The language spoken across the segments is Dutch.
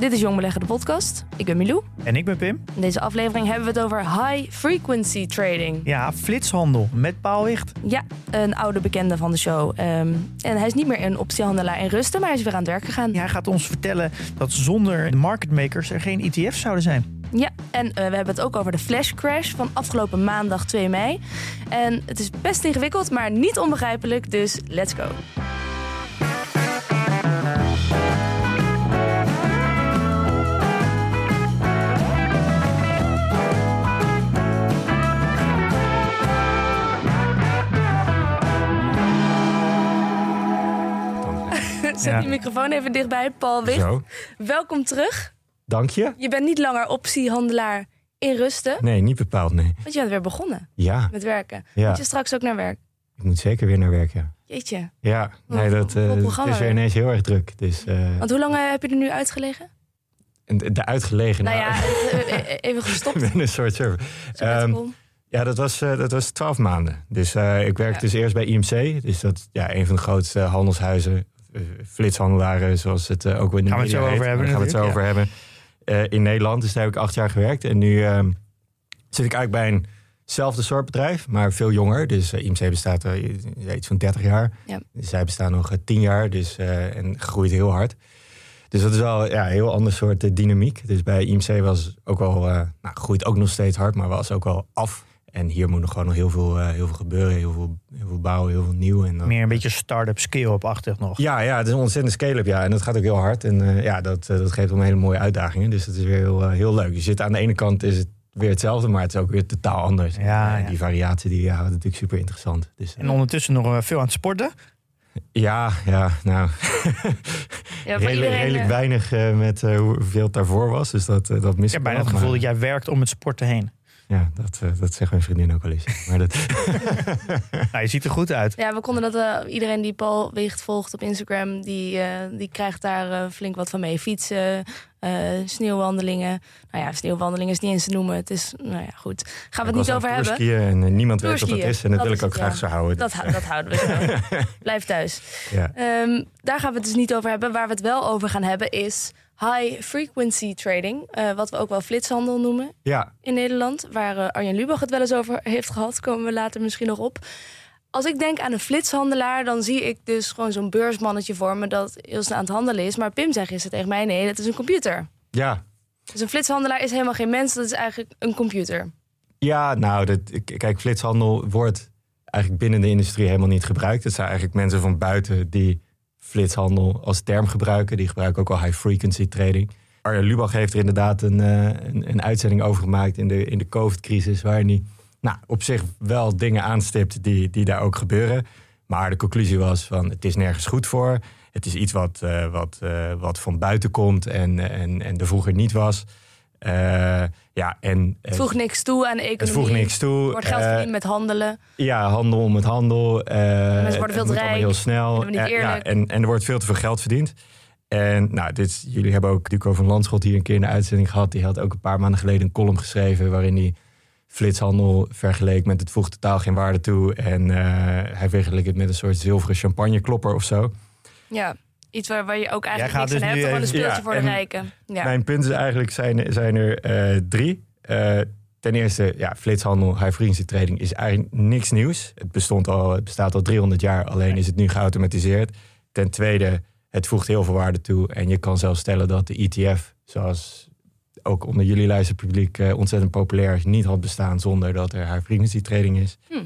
Dit is Jong Beleggen, de podcast. Ik ben Milou. En ik ben Pim. In deze aflevering hebben we het over high frequency trading. Ja, flitshandel met Paul Wicht. Ja, een oude bekende van de show. Ehm, en hij is niet meer een optiehandelaar in rusten, maar hij is weer aan het werk gegaan. Ja, hij gaat ons vertellen dat zonder de market makers er geen ETF's zouden zijn. Ja, en eh, we hebben het ook over de flash crash van afgelopen maandag 2 mei. En het is best ingewikkeld, maar niet onbegrijpelijk, dus let's go. Zet Ja. die microfoon even dichtbij, Paul Wicht. Zo, Welkom terug. dank je. Je bent niet langer optiehandelaar in rusten, Nee, niet bepaald, nee. want je bent weer begonnen Ja, met werken. ja. Moet je straks ook naar werk? ik moet zeker weer naar werk, ja. Jeetje. Ja, nee, dat eh, is weer ineens heel erg druk. Dus eh, Want hoe lang eh, heb je er nu uitgelegen? en de, uitgelegen... Nou ja, eh, even gestopt. ik ben een soort server. sabbatical. ja, dat was, dat was twaalf maanden. Dus ik werkte Ja. dus eerst bij IMC. Dus dat ja, een van de grootste handelshuizen. Eh, flitshandelaren, zoals het eh, ook in de Gaan we het media zo over hebben Daar gaan we het zo over hebben. Eh, in Nederland, dus daar heb ik acht jaar gewerkt. En nu ehm, zit ik eigenlijk bij eenzelfde soort bedrijf, maar veel jonger. Dus IMC bestaat ja, iets van 30 jaar. Ja. Zij bestaan nog eh, 10 jaar dus, eh, en groeit heel hard. Dus dat is wel ja, een heel ander soort dynamiek. Dus bij IMC was ook wel, eh, nou, groeit ook nog steeds hard, maar was ook wel af. En hier moet nog gewoon nog heel veel, eh, heel veel gebeuren, heel veel, heel veel bouwen, heel veel nieuw. En dan, Meer een beetje start-up scale-up-achtig nog. ja, ja, het is een ontzettend scale-up, ja. En dat gaat ook heel hard. En eh, ja, dat, eh, dat geeft wel hele mooie uitdagingen. Dus dat is weer heel, heel leuk. Je zit aan de ene kant is het weer hetzelfde, maar het is ook weer totaal anders. Ja, En ja. Die variatie die ja, houdt natuurlijk super interessant. Dus, En ondertussen nog veel aan het sporten. ja, ja, nou, ja, redelijk, iedereen, redelijk weinig eh, met eh, hoeveel het daarvoor was. Dus dat, dat mis Ik heb ik bijna wel, het gevoel maar- dat jij werkt om het sporten heen. Ja, dat, eh, dat zegt mijn vriendin ook wel eens. Maar dat, Nou, je ziet er goed uit. Ja, we konden dat. eh, iedereen die Paul Wicht volgt op Instagram, die, eh, die krijgt daar eh, flink wat van mee. Fietsen, eh, sneeuwwandelingen. Nou ja, sneeuwwandelingen is niet eens te noemen. Het is, nou ja, goed. Gaan we het niet over hebben. Skiën en niemand weet wat dat Tourskiën, is. En dat, dat wil ik ook het, graag ja. zo houden. Dat, Dus, dat houden we zo. Blijf thuis. ja. Ehm, daar gaan we het dus niet over hebben. Waar we het wel over gaan hebben is high frequency trading. eh, wat we ook wel flitshandel noemen ja, in Nederland. Waar eh, Arjen Lubach het wel eens over heeft gehad. Komen we later misschien nog op. Als ik denk aan een flitshandelaar, dan zie ik dus gewoon zo'n beursmannetje voor me dat heel snel aan het handelen is. Maar Pim zegt gisteren tegen mij: nee, dat is een computer. ja, Dus een flitshandelaar is helemaal geen mens, dat is eigenlijk een computer. Ja, nou, dat, kijk, flitshandel wordt eigenlijk binnen de industrie helemaal niet gebruikt. Het zijn eigenlijk mensen van buiten die flitshandel als term gebruiken. Die gebruiken ook al high frequency trading. Arjen Lubach heeft er inderdaad een, eh, een, een uitzending over gemaakt in de, in de COVID-crisis, waarin hij nou, op zich wel dingen aanstipt die, die daar ook gebeuren. Maar de conclusie was van het is nergens goed voor. Het is iets wat, eh, wat, eh, wat van buiten komt en, en, en er vroeger niet was. Eh, ja, en Het voegt niks toe aan de economie. het voegt niks toe. Er wordt geld Eh, verdiend met handelen. ja, handel om het handel. eh worden veel te rijk. heel snel. Eh, ja, en, en er wordt veel te veel geld verdiend. En nou, dit, jullie hebben ook Duco van Landschot hier een keer in de uitzending gehad. Die had ook een paar maanden geleden een column geschreven... waarin hij flitshandel vergeleek met het voegt totaal geen waarde toe. En eh, hij vergeleek het met een soort zilveren champagneklopper of zo. Ja, iets waar, waar je ook eigenlijk niks dus aan hebt. Gewoon een speeltje Ja, voor de en rijken. Ja. Mijn punt is eigenlijk, zijn, zijn er eh, drie. Eh, ten eerste, ja, flitshandel, high frequency trading is eigenlijk niks nieuws. Het, bestond al, het bestaat al 300 jaar, alleen is het nu geautomatiseerd. Ten tweede, het voegt heel veel waarde toe. En je kan zelfs stellen dat de ETF, zoals ook onder jullie luisterpubliek eh, ontzettend populair is, niet had bestaan zonder dat er high frequency trading is. Hm.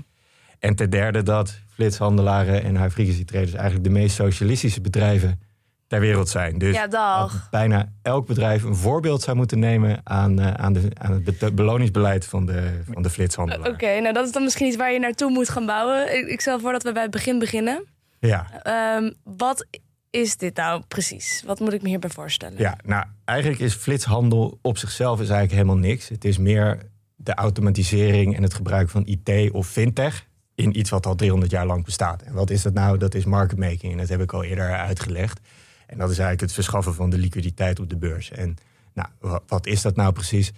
En ten derde dat flitshandelaren en high frequency traders eigenlijk de meest socialistische bedrijven ter wereld zijn. Dus ja, bijna elk bedrijf een voorbeeld zou moeten nemen aan, eh, aan, de, aan het be- beloningsbeleid van de, van de flitshandelaar. Oké, nou dat is dan misschien iets waar je naartoe moet gaan bouwen. Ik, ik stel voor dat we bij het begin beginnen. Ja, Ehm, wat is dit nou precies? Wat moet ik me hierbij voorstellen? Ja, nou, eigenlijk is flitshandel op zichzelf is eigenlijk helemaal niks. Het is meer de automatisering en het gebruik van IT of fintech in iets wat al 300 jaar lang bestaat. En wat is dat nou? Dat is market making. En dat heb ik al eerder uitgelegd. En dat is eigenlijk het verschaffen van de liquiditeit op de beurs. En nou, wa- wat is dat nou precies?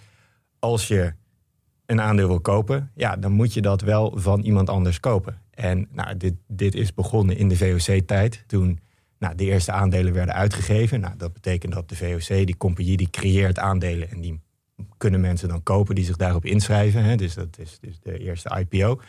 Als je een aandeel wil kopen, ja, dan moet je dat wel van iemand anders kopen. En nou, dit, dit is begonnen in de VOC-tijd, toen nou, de eerste aandelen werden uitgegeven. Nou, dat betekent dat de VOC, die compagnie, die creëert aandelen en die kunnen mensen dan kopen die zich daarop inschrijven. Hè? Dus dat is dus de eerste IPO.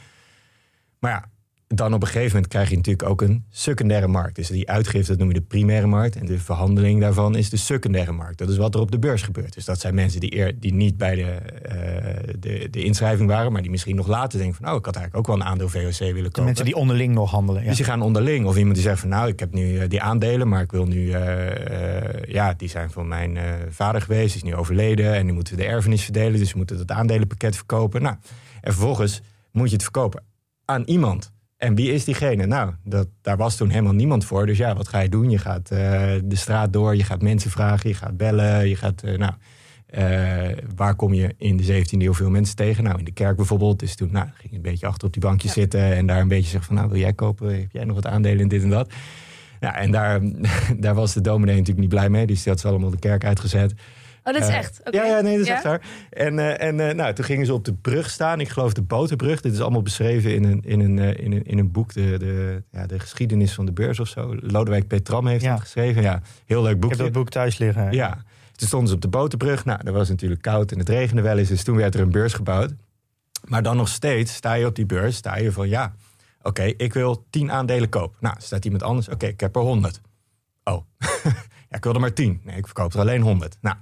Maar ja, dan op een gegeven moment krijg je natuurlijk ook een secundaire markt. Dus die uitgifte, dat noem je de primaire markt. En de verhandeling daarvan is de secundaire markt. Dat is wat er op de beurs gebeurt. Dus dat zijn mensen die, eer, die niet bij de, eh, de, de inschrijving waren... maar die misschien nog later denken van... oh, ik had eigenlijk ook wel een aandeel VOC willen De kopen. mensen die onderling nog handelen. Ja. Dus die gaan onderling. Of iemand die zegt van nou, ik heb nu eh, die aandelen, maar ik wil nu, eh, ja, die zijn van mijn vader geweest, die is nu overleden en nu moeten we de erfenis verdelen, dus we moeten dat aandelenpakket verkopen. Nou, en vervolgens moet je het verkopen aan iemand. En wie is diegene? Nou, dat, daar was toen helemaal niemand voor. Dus ja, wat ga je doen? Je gaat eh, de straat door, je gaat mensen vragen, je gaat bellen, je gaat, eh, nou, eh, waar kom je in de 17e eeuw veel mensen tegen? Nou, in de kerk bijvoorbeeld. Dus toen nou, ging je een beetje achter op die bankjes zitten en daar een beetje zeggen van, nou, wil jij kopen? Heb jij nog wat aandelen in dit en dat? Ja, en daar, daar was de dominee natuurlijk niet blij mee. Dus die had ze allemaal de kerk uitgezet. Oh, dat is echt? Oké. Ja, ja, nee, dat is Ja? echt waar. En, eh, en eh, nou, toen gingen ze op de brug staan. Ik geloof de Boterbrug. Dit is allemaal beschreven in een, in een, eh, in een, in een boek. De, de, ja, de geschiedenis van de beurs of zo. Lodewijk Petram heeft Ja. het geschreven. Ja, heel leuk Ik boekje. heb dat boek thuis liggen. Ja, toen stonden ze op de boterbrug. Nou, dat was natuurlijk koud en het regende wel eens. Dus toen werd er een beurs gebouwd. Maar dan nog steeds sta je op die beurs, sta je van ja, oké, ik wil 10 aandelen kopen. Nou, staat iemand anders, oké, ik heb er 100. Oh, ja, ik wil er maar 10. Nee, ik verkoop er alleen 100. Nou,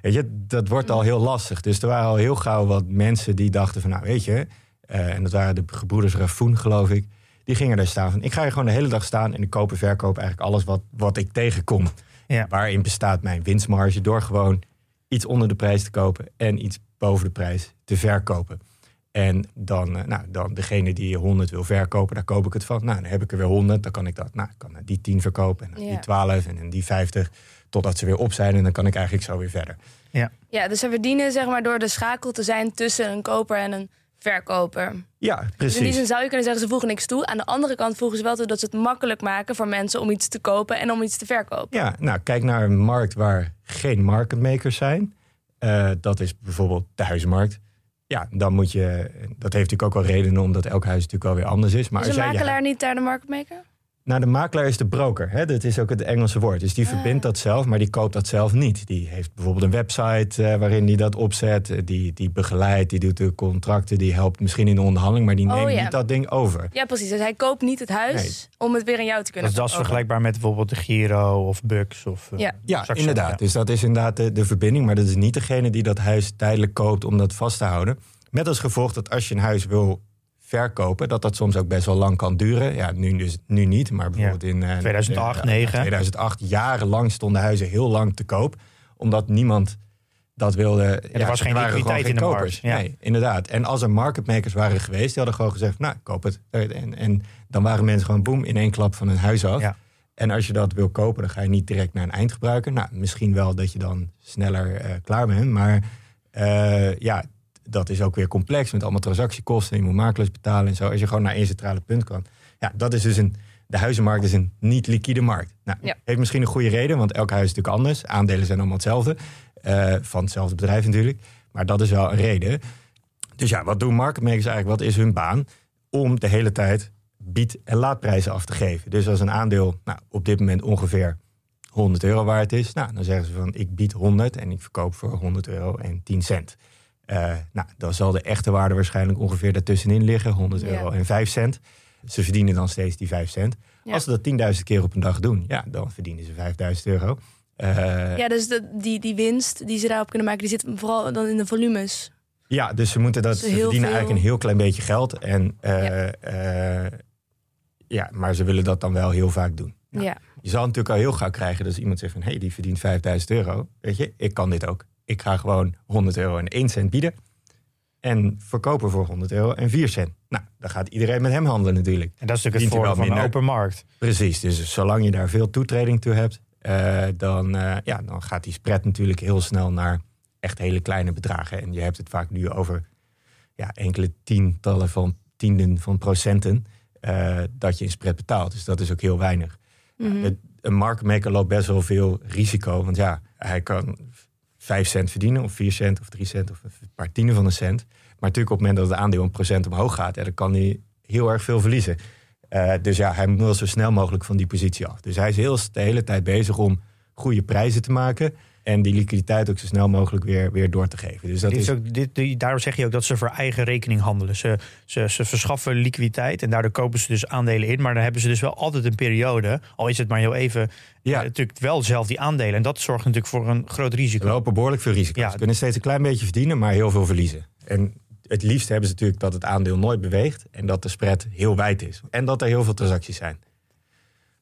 weet je, dat wordt al heel lastig. Dus er waren al heel gauw wat mensen die dachten van nou, weet je, eh, en dat waren de gebroeders Rafoen, geloof ik. Die gingen daar staan van, ik ga hier gewoon de hele dag staan en ik koop en verkoop eigenlijk alles wat, wat ik tegenkom. Ja. Waarin bestaat mijn winstmarge door gewoon iets onder de prijs te kopen en iets boven de prijs te verkopen. En dan, eh, nou, dan degene die 100 wil verkopen, daar koop ik het van. Nou, dan heb ik er weer 100, dan kan ik dat, nou, ik kan die 10 verkopen en dan Ja. die 12 en dan die 50, totdat ze weer op zijn en dan kan ik eigenlijk zo weer verder. Ja, dus ze verdienen zeg maar door de schakel te zijn tussen een koper en een verkoper. Ja, Dus in die precies. zin zou je kunnen zeggen, ze voegen niks toe. Aan de andere kant voegen ze wel toe dat ze het makkelijk maken voor mensen om iets te kopen en om iets te verkopen. Ja, nou, kijk naar een markt waar geen marketmakers zijn. Eh, dat is bijvoorbeeld de huizenmarkt. Ja, dan moet je. Dat heeft natuurlijk ook wel redenen, omdat elk huis natuurlijk wel weer anders is. Maar is als een jij je makelaar niet daar de marketmaker? Nou, de makelaar is de broker. Hè? Dat is ook het Engelse woord. Dus die Ah. verbindt dat zelf, maar die koopt dat zelf niet. Die heeft bijvoorbeeld een website eh, waarin die dat opzet. Eh, Die, die begeleidt, die doet de contracten. Die helpt misschien in de onderhandeling, maar die Oh, neemt ja. niet dat ding over. Ja, precies. Dus hij koopt niet het huis om het weer aan jou te kunnen is, dat is vergelijkbaar met bijvoorbeeld de Giro of Bux. Of, eh, Ja. Ja, inderdaad. ja. Dus dat is inderdaad de, de verbinding. Maar dat is niet degene die dat huis tijdelijk koopt om dat vast te houden. Met als gevolg dat als je een huis wil verkopen, dat dat soms ook best wel lang kan duren. Ja, nu, dus, nu niet, maar bijvoorbeeld in eh, 2008, eh, 9. 2008, jarenlang stonden huizen heel lang te koop, omdat niemand dat wilde. er was geen liquiditeit in de markt, ja. Nee, inderdaad. En als er marketmakers waren geweest, die hadden gewoon gezegd, nou, koop het. En, en dan waren mensen gewoon boem in één klap van hun huis af. Ja. En als je dat wil kopen, dan ga je niet direct naar een eindgebruiker. Nou, misschien wel dat je dan sneller eh, klaar bent. Maar eh, ja, dat is ook weer complex met allemaal transactiekosten. Je moet makelaars betalen en zo. Als je gewoon naar één centrale punt kan. Ja, dat is dus een. De huizenmarkt is een niet liquide markt. Nou, Ja. heeft misschien een goede reden, want elk huis is natuurlijk anders. Aandelen zijn allemaal hetzelfde. eh, van hetzelfde bedrijf natuurlijk. Maar dat is wel een reden. Dus ja, wat doen marketmakers eigenlijk? Wat is hun baan? Om de hele tijd bied- en laadprijzen af te geven. Dus als een aandeel nou, op dit moment ongeveer 100 euro waard is, nou, dan zeggen ze van ik bied 100 en ik verkoop voor 100 euro en 10 cent. Eh, nou, dan zal de echte waarde waarschijnlijk ongeveer daartussenin liggen, 100 Ja. euro en 5 cent. Ze verdienen dan steeds die 5 cent. Ja. Als ze dat 10.000 keer op een dag doen, ja, dan verdienen ze 5000 euro. Eh, Ja, dus de, die, die winst die ze daarop kunnen maken, die zit vooral dan in de volumes. Ja, dus ze moeten dat. Dus Ze verdienen veel- eigenlijk een heel klein beetje geld. En, eh, Ja. ja. maar ze willen dat dan wel heel vaak doen. Nou, Ja. Je zal natuurlijk al heel gauw krijgen dat als iemand zegt van... hé, hey, die verdient 5000 euro. Weet je, ik kan dit ook. Ik ga gewoon 100 euro en 1 cent bieden. En verkoper voor 100 euro en 4 cent. Nou, dan gaat iedereen met hem handelen natuurlijk. En dat is natuurlijk het voordeel van een open markt. Precies, dus zolang je daar veel toetreding toe hebt, eh, dan, eh, ja, dan gaat die spread natuurlijk heel snel naar echt hele kleine bedragen. En je hebt het vaak nu over ja, enkele tientallen van tienden van procenten eh, dat je in spread betaalt. Dus dat is ook heel weinig. Mhm. Het- een marktmaker loopt best wel veel risico. Want ja, hij kan 5 cent verdienen, of 4 cent, of 3 cent, of een paar tienden van een cent. Maar natuurlijk op het moment dat het aandeel een procent omhoog gaat, dan kan hij heel erg veel verliezen. Eh, dus ja, hij moet wel zo snel mogelijk van die positie af. Dus hij is heel de hele tijd bezig om goede prijzen te maken. En die liquiditeit ook zo snel mogelijk weer, weer door te geven. Dus dat Dit is, ook, dit, die- daardoor zeg je ook dat ze voor eigen rekening handelen. Ze, ze, ze verschaffen liquiditeit en daardoor kopen ze dus aandelen in. Maar dan hebben ze dus wel altijd een periode, al is het maar heel even, Ja. eh, natuurlijk wel zelf die aandelen. En dat zorgt natuurlijk voor een groot Ze risico. lopen behoorlijk veel risico's. Ja. Ze kunnen steeds een klein beetje verdienen, maar heel veel verliezen. En het liefst hebben ze natuurlijk dat het aandeel nooit beweegt en dat de spread heel wijd is. En dat er heel veel transacties zijn.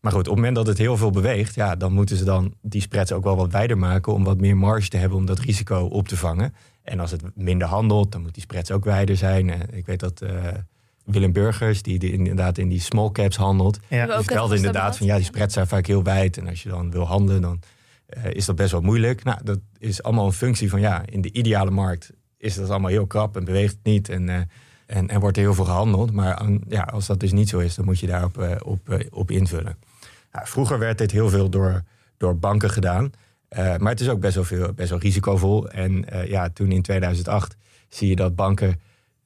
Maar goed, op het moment dat het heel veel beweegt, ja, dan moeten ze dan die spreads ook wel wat wijder maken om wat meer marge te hebben om dat risico op te vangen. En als het minder handelt, dan moet die spreads ook wijder zijn. Eh, Ik weet dat eh, Willem Burgers, die, die inderdaad in die small caps handelt, Ja. Die vertelde inderdaad van ja, die spreads zijn vaak heel wijd. En als je dan wil handelen, dan eh, is dat best wel moeilijk. Nou, dat is allemaal een functie van ja, in de ideale markt is dat allemaal heel krap en beweegt niet. En, en, en wordt er heel veel gehandeld. Maar aan- ja, als dat dus niet zo is, dan moet je daarop op, op invullen. Vroeger werd dit heel veel door, door banken gedaan. Eh, maar het is ook best wel, veel, best wel risicovol. En eh, ja, toen in 2008 zie je dat banken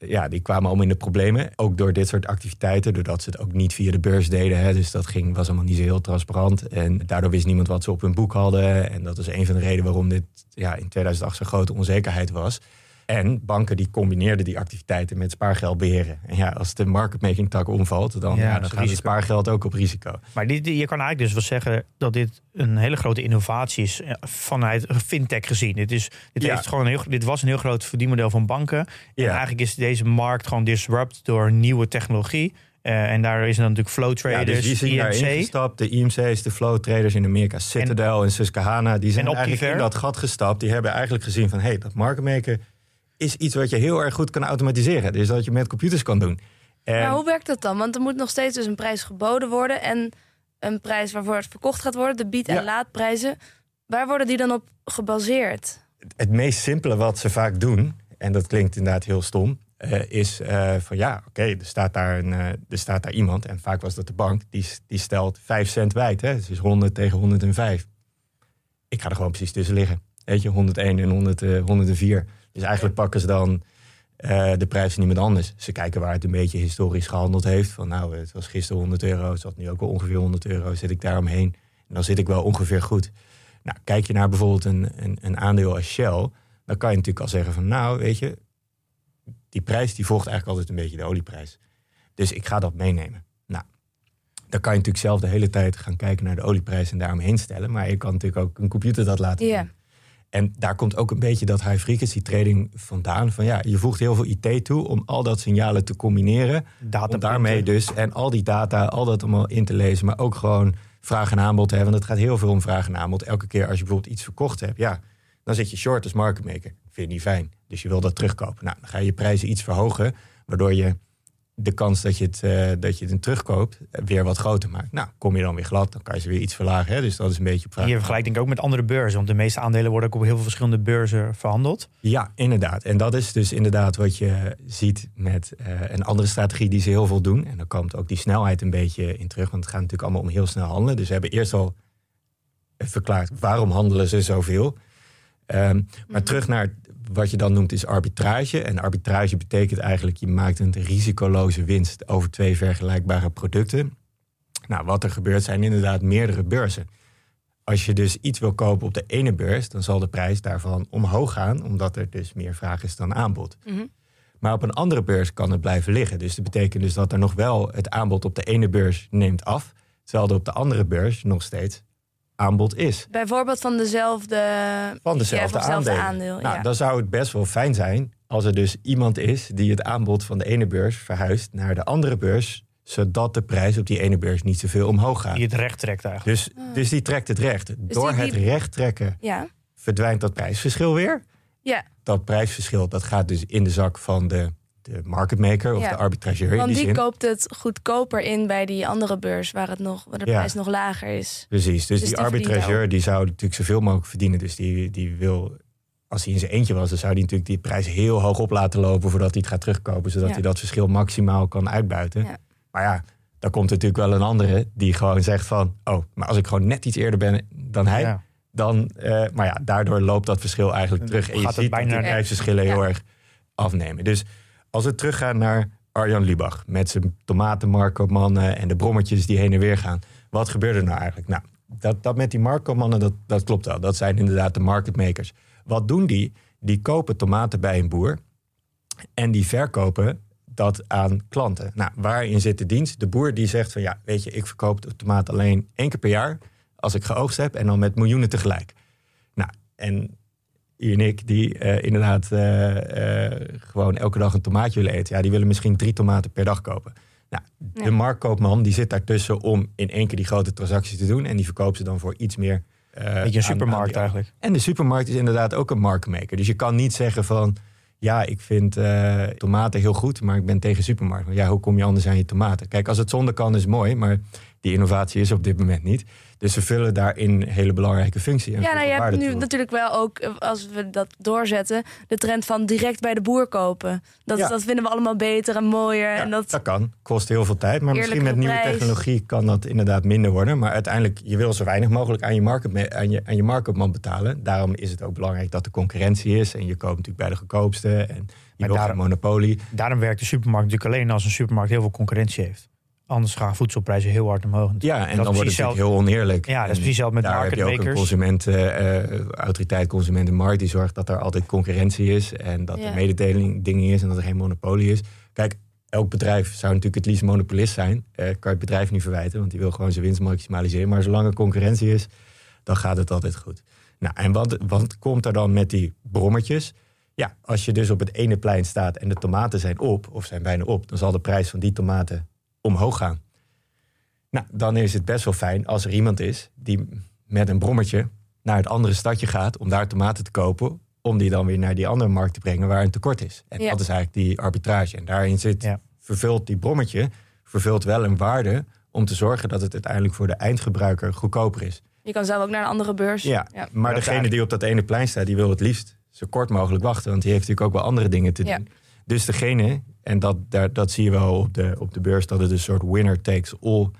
ja, die kwamen allemaal in de problemen. Ook door dit soort activiteiten, doordat ze het ook niet via de beurs deden. Hè. Dus dat ging, was allemaal niet zo heel transparant. En daardoor wist niemand wat ze op hun boek hadden. En dat is een van de redenen waarom dit ja, in 2008 zo'n grote onzekerheid was. En banken die combineerden die activiteiten met spaargeld beheren. En ja, als de marketmaking tak omvalt, dan, Ja, ja, dan gaat het risico. spaargeld ook op risico. Maar dit, je kan eigenlijk dus wel zeggen dat dit een hele grote innovatie is eh, vanuit fintech gezien. Dit, is, dit, Ja. heeft gewoon een heel, dit was een heel groot verdienmodel van banken. En Ja. eigenlijk is deze markt gewoon disrupt door nieuwe technologie. Eh, en daar is dan natuurlijk flow Ja, traders, dus die zijn daarin IMC. gestapt. De IMC's, de flow traders in Amerika, Citadel en, Susquehanna. Die zijn en eigenlijk in dat gat gestapt. Die hebben eigenlijk gezien van... hé, hey, dat marketmaker is iets wat je heel erg goed kan automatiseren. Dus dat je met computers kan doen. En, Maar hoe werkt dat dan? Want er moet nog steeds dus een prijs geboden worden en een prijs waarvoor het verkocht gaat worden, de bied- en Ja. laadprijzen. Waar worden die dan op gebaseerd? het meest simpele wat ze vaak doen... en dat klinkt inderdaad heel stom... eh, is eh, van ja, oké, er, staat daar een, eh, er staat daar iemand... en vaak was dat de bank, die, die stelt 5 cent wijd. Hè? Dus 100 tegen 105. Ik ga er gewoon precies tussen liggen. Weet je, 101 en 100, eh, 104. Dus eigenlijk pakken ze dan eh, de prijs van iemand anders. Ze kijken waar het een beetje historisch gehandeld heeft. Van nou, het was gisteren 100 euro, het zat nu ook wel ongeveer 100 euro. Zit ik daar omheen? En dan zit ik wel ongeveer goed. Nou, kijk je naar bijvoorbeeld een, een, een aandeel als Shell... dan kan je natuurlijk al zeggen van nou, weet je... die prijs die volgt eigenlijk altijd een beetje de olieprijs. Dus ik ga dat meenemen. Nou, dan kan je natuurlijk zelf de hele tijd gaan kijken naar de olieprijs... en daaromheen stellen. Maar je kan natuurlijk ook een computer dat laten Ja. doen. En daar komt ook een beetje dat high frequency trading vandaan. Van ja, je voegt heel veel IT toe om al dat signalen te combineren. Data Om daarmee dus en al die data, al dat allemaal in te lezen. Maar ook gewoon vraag en aanbod te hebben. Want het gaat heel veel om vraag en aanbod. Elke keer als je bijvoorbeeld iets verkocht hebt, ja, dan zit je short als market maker. Vind je niet fijn. Dus je wil dat terugkopen. Nou, dan ga je je prijzen iets verhogen. Waardoor je de kans dat je het, eh, dat je het in terugkoopt eh, weer wat groter maakt. Nou, kom je dan weer glad, dan kan je ze weer iets verlagen. Hè? Dus dat is een beetje je vergelijkt denk ik ook met andere beurzen. Want de meeste aandelen worden ook op heel veel verschillende beurzen verhandeld. Ja, inderdaad. En dat is dus inderdaad wat je ziet met eh, een andere strategie die ze heel veel doen. En dan komt ook die snelheid een beetje in terug. Want het gaat natuurlijk allemaal om heel snel handelen. Dus we hebben eerst al verklaard waarom handelen ze zoveel. Ehm, maar terug naar wat je dan noemt is arbitrage. En arbitrage betekent eigenlijk je maakt een risicoloze winst over twee vergelijkbare producten. Nou, wat er gebeurt zijn inderdaad meerdere beurzen. Als je dus iets wil kopen op de ene beurs, dan zal de prijs daarvan omhoog gaan, omdat er dus meer vraag is dan aanbod. Mhm. Maar op een andere beurs kan het blijven liggen. Dus dat betekent dus dat er nog wel het aanbod op de ene beurs neemt af, terwijl er op de andere beurs nog steeds aanbod is. Bijvoorbeeld van dezelfde, Van dezelfde aandeel. Nou, ja. dan zou het best wel fijn zijn als er dus iemand is die het aanbod van de ene beurs verhuist naar de andere beurs, zodat de prijs op die ene beurs niet zoveel omhoog gaat. Die het recht trekt eigenlijk. Dus, dus die trekt het recht. Door die- het die- recht trekken ja. verdwijnt dat prijsverschil weer. Ja, Dat prijsverschil dat gaat dus in de zak van de, de market maker of Ja. de arbitrageur in want die die zin. koopt het goedkoper in bij die andere beurs waar, het nog, waar de Ja. prijs nog lager is. Precies, dus, Dus die die arbitrageur die zou natuurlijk zoveel mogelijk verdienen. Dus die, die wil, als hij in zijn eentje was, dan zou hij natuurlijk die prijs heel hoog op laten lopen voordat hij het gaat terugkopen, zodat Ja. hij dat verschil maximaal kan uitbuiten. Ja. Maar ja, dan komt er natuurlijk wel een andere die gewoon zegt van, oh, maar als ik gewoon net iets eerder ben dan hij, Ja. dan, eh, maar ja, daardoor loopt dat verschil eigenlijk terug. En je Gaat het dat die prijsverschillen heel erg afnemen. Dus als we teruggaan naar Arjan Lubach met zijn tomatenmarktkoopmannen en de brommetjes die heen en weer gaan. Wat gebeurde er nou eigenlijk? Nou, dat, dat met die marktkoopmannen, dat, dat klopt wel. Dat zijn inderdaad de marketmakers. Wat doen die? Die kopen tomaten bij een boer en die verkopen dat aan klanten. Nou, waarin zit de dienst? De boer die zegt van ja, weet je, ik verkoop de tomaat alleen één keer per jaar als ik geoogst heb en dan met miljoenen tegelijk. Nou, en en ik die eh, inderdaad eh, eh, gewoon elke dag een tomaatje willen eten, ja, die willen misschien drie tomaten per dag kopen. Nou, de Ja. marktkoopman die zit daartussen om in één keer die grote transactie te doen en die verkoopt ze dan voor iets meer. eh, Beetje een aan- aan supermarkt die- eigenlijk. en de supermarkt is inderdaad ook een marktmaker. Dus je kan niet zeggen van... ja, ik vind eh, tomaten heel goed, maar ik ben tegen supermarkt. Maar ja, hoe kom je anders aan je tomaten? Kijk, als het zonder kan is mooi, maar die innovatie is op dit moment niet. Dus ze vullen daarin een hele belangrijke functie. en Ja, nou, je hebt nu toe. natuurlijk wel ook, eh, als we dat doorzetten, de trend van direct bij de boer kopen. Dat, Ja. dat vinden we allemaal beter en mooier. Ja, en dat, dat kan. Kost heel veel tijd. Maar misschien met nieuwe prijs. technologie kan dat inderdaad minder worden. Maar uiteindelijk, je wil zo weinig mogelijk aan je, market, aan je, aan je marketman betalen. Daarom is het ook belangrijk dat er concurrentie is. En je koopt natuurlijk bij de goedkoopste. En je Maar wil daarom- geen monopolie. Daarom werkt de supermarkt natuurlijk alleen als een supermarkt heel veel concurrentie heeft. Anders gaan voedselprijzen heel hard omhoog. Ja, en Dat is dan wordt het natuurlijk heel oneerlijk. Ja, dat is precies hetzelfde met daar heb je ook een marketmakers. consument, eh, autoriteit consumentenmarkt die zorgt dat er altijd concurrentie is en dat Ja. er mededeling dingen is en dat er geen monopolie is. Kijk, elk bedrijf zou natuurlijk het liefst monopolist zijn. Eh, kan je het bedrijf niet verwijten, want die wil gewoon zijn winst maximaliseren. Maar zolang er concurrentie is, dan gaat het altijd goed. Nou, en wat, wat komt er dan met die brommetjes? Ja, als je dus op het ene plein staat en de tomaten zijn op, of zijn bijna op, dan zal de prijs van die tomaten omhoog gaan. Nou, dan is het best wel fijn als er iemand is die met een brommetje naar het andere stadje gaat om daar tomaten te kopen, om die dan weer naar die andere markt te brengen waar een tekort is. En Ja. dat is eigenlijk die arbitrage. En daarin zit, Ja. vervult die brommetje, vervult wel een waarde om te zorgen dat het uiteindelijk voor de eindgebruiker goedkoper is. je kan zelf ook naar een andere beurs. Ja, Ja. maar degene die op dat ene plein staat, die wil het liefst zo kort mogelijk wachten. Want die heeft natuurlijk ook wel andere dingen te Ja. doen. Dus degene, en dat, daar, dat zie je wel op de, op de beurs, dat het een soort winner takes all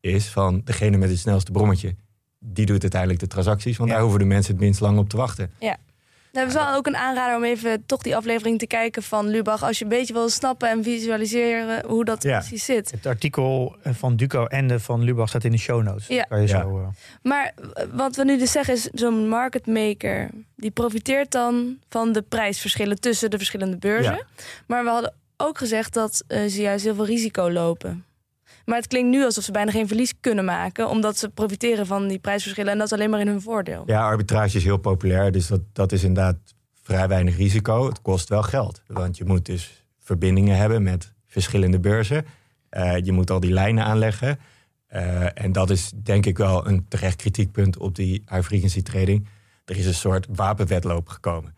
is. Van degene met het snelste brommetje, die doet uiteindelijk de transacties. Want Ja. daar hoeven de mensen het minst lang op te wachten. Nou, dat is wel ook een aanrader om even toch die aflevering te kijken van Lubach. Als je een beetje wil snappen en visualiseren hoe dat Ja. precies zit. Het artikel van Duco en de van Lubach staat in de show notes. Ja. Kan je Ja. zo, eh, Maar eh, wat we nu dus zeggen is, zo'n market maker... die profiteert dan van de prijsverschillen tussen de verschillende beurzen. Ja. Maar we hadden ook gezegd dat eh, ze juist heel veel risico lopen. Maar het klinkt nu alsof ze bijna geen verlies kunnen maken... omdat ze profiteren van die prijsverschillen... en dat is alleen maar in hun voordeel. Ja, arbitrage is heel populair, dus dat, dat is inderdaad vrij weinig risico. Het kost wel geld, want je moet dus verbindingen hebben met verschillende beurzen. Eh, je moet al die lijnen aanleggen. Eh, en dat is denk ik wel een terecht kritiekpunt op die high frequency trading. Er is een soort wapenwedloop gekomen.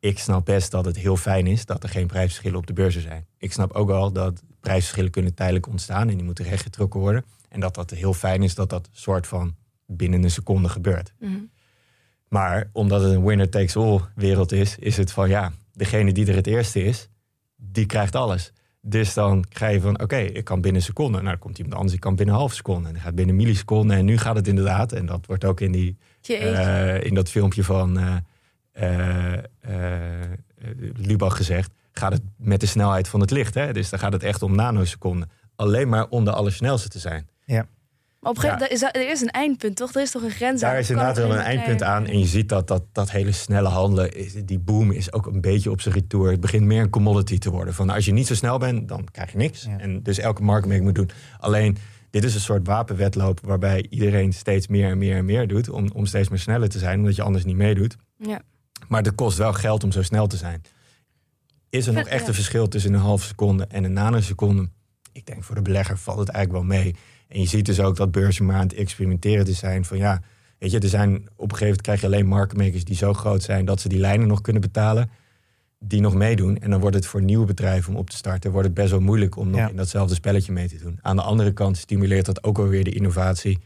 Ik snap best dat het heel fijn is dat er geen prijsverschillen op de beurzen zijn. Ik snap ook wel dat prijsverschillen kunnen tijdelijk ontstaan en die moeten rechtgetrokken worden. En dat dat heel fijn is dat dat soort van binnen een seconde gebeurt. Mhm. Maar omdat het een winner takes all wereld is, is het van ja, degene die er het eerste is, die krijgt alles. Dus dan ga je van oké, ik kan binnen een seconde. Nou, dan komt iemand anders, ik kan binnen een half seconde. En dan gaat binnen een milliseconde. En nu gaat het inderdaad, en dat wordt ook in, die, eh, in dat filmpje van eh, Lubach gezegd, gaat het met de snelheid van het licht. Hè? Dus dan gaat het echt om nanoseconden. Alleen maar om de allersnelste te zijn. Maar op een gegeven moment, er is een eindpunt, toch? Er is toch een grens aan? Daar is inderdaad wel een eindpunt aan. En je ziet dat dat, dat hele snelle handelen, is- die boom is ook een beetje op zijn retour. Het begint meer een commodity te worden. Van als je niet zo snel bent, dan krijg je niks. Ja. En dus elke marktmaker moet doen. Alleen, dit is een soort wapenwedloop waarbij iedereen steeds meer en meer en meer doet. Om, om steeds meer sneller te zijn, omdat je anders niet meedoet. Ja. Maar het kost wel geld om zo snel te zijn. Is er nog echt een verschil tussen een halve seconde en een nanoseconde? Ik denk voor de belegger valt het eigenlijk wel mee. En je ziet dus ook dat beurzen maar aan het experimenteren te zijn van ja, Weet je, er zijn op een gegeven moment krijg je alleen marketmakers die zo groot zijn dat ze die lijnen nog kunnen betalen. Die nog meedoen. En dan wordt het voor nieuwe bedrijven om op te starten, wordt het best wel moeilijk om nog Ja. in datzelfde spelletje mee te doen. Aan de andere kant stimuleert dat ook alweer de innovatie.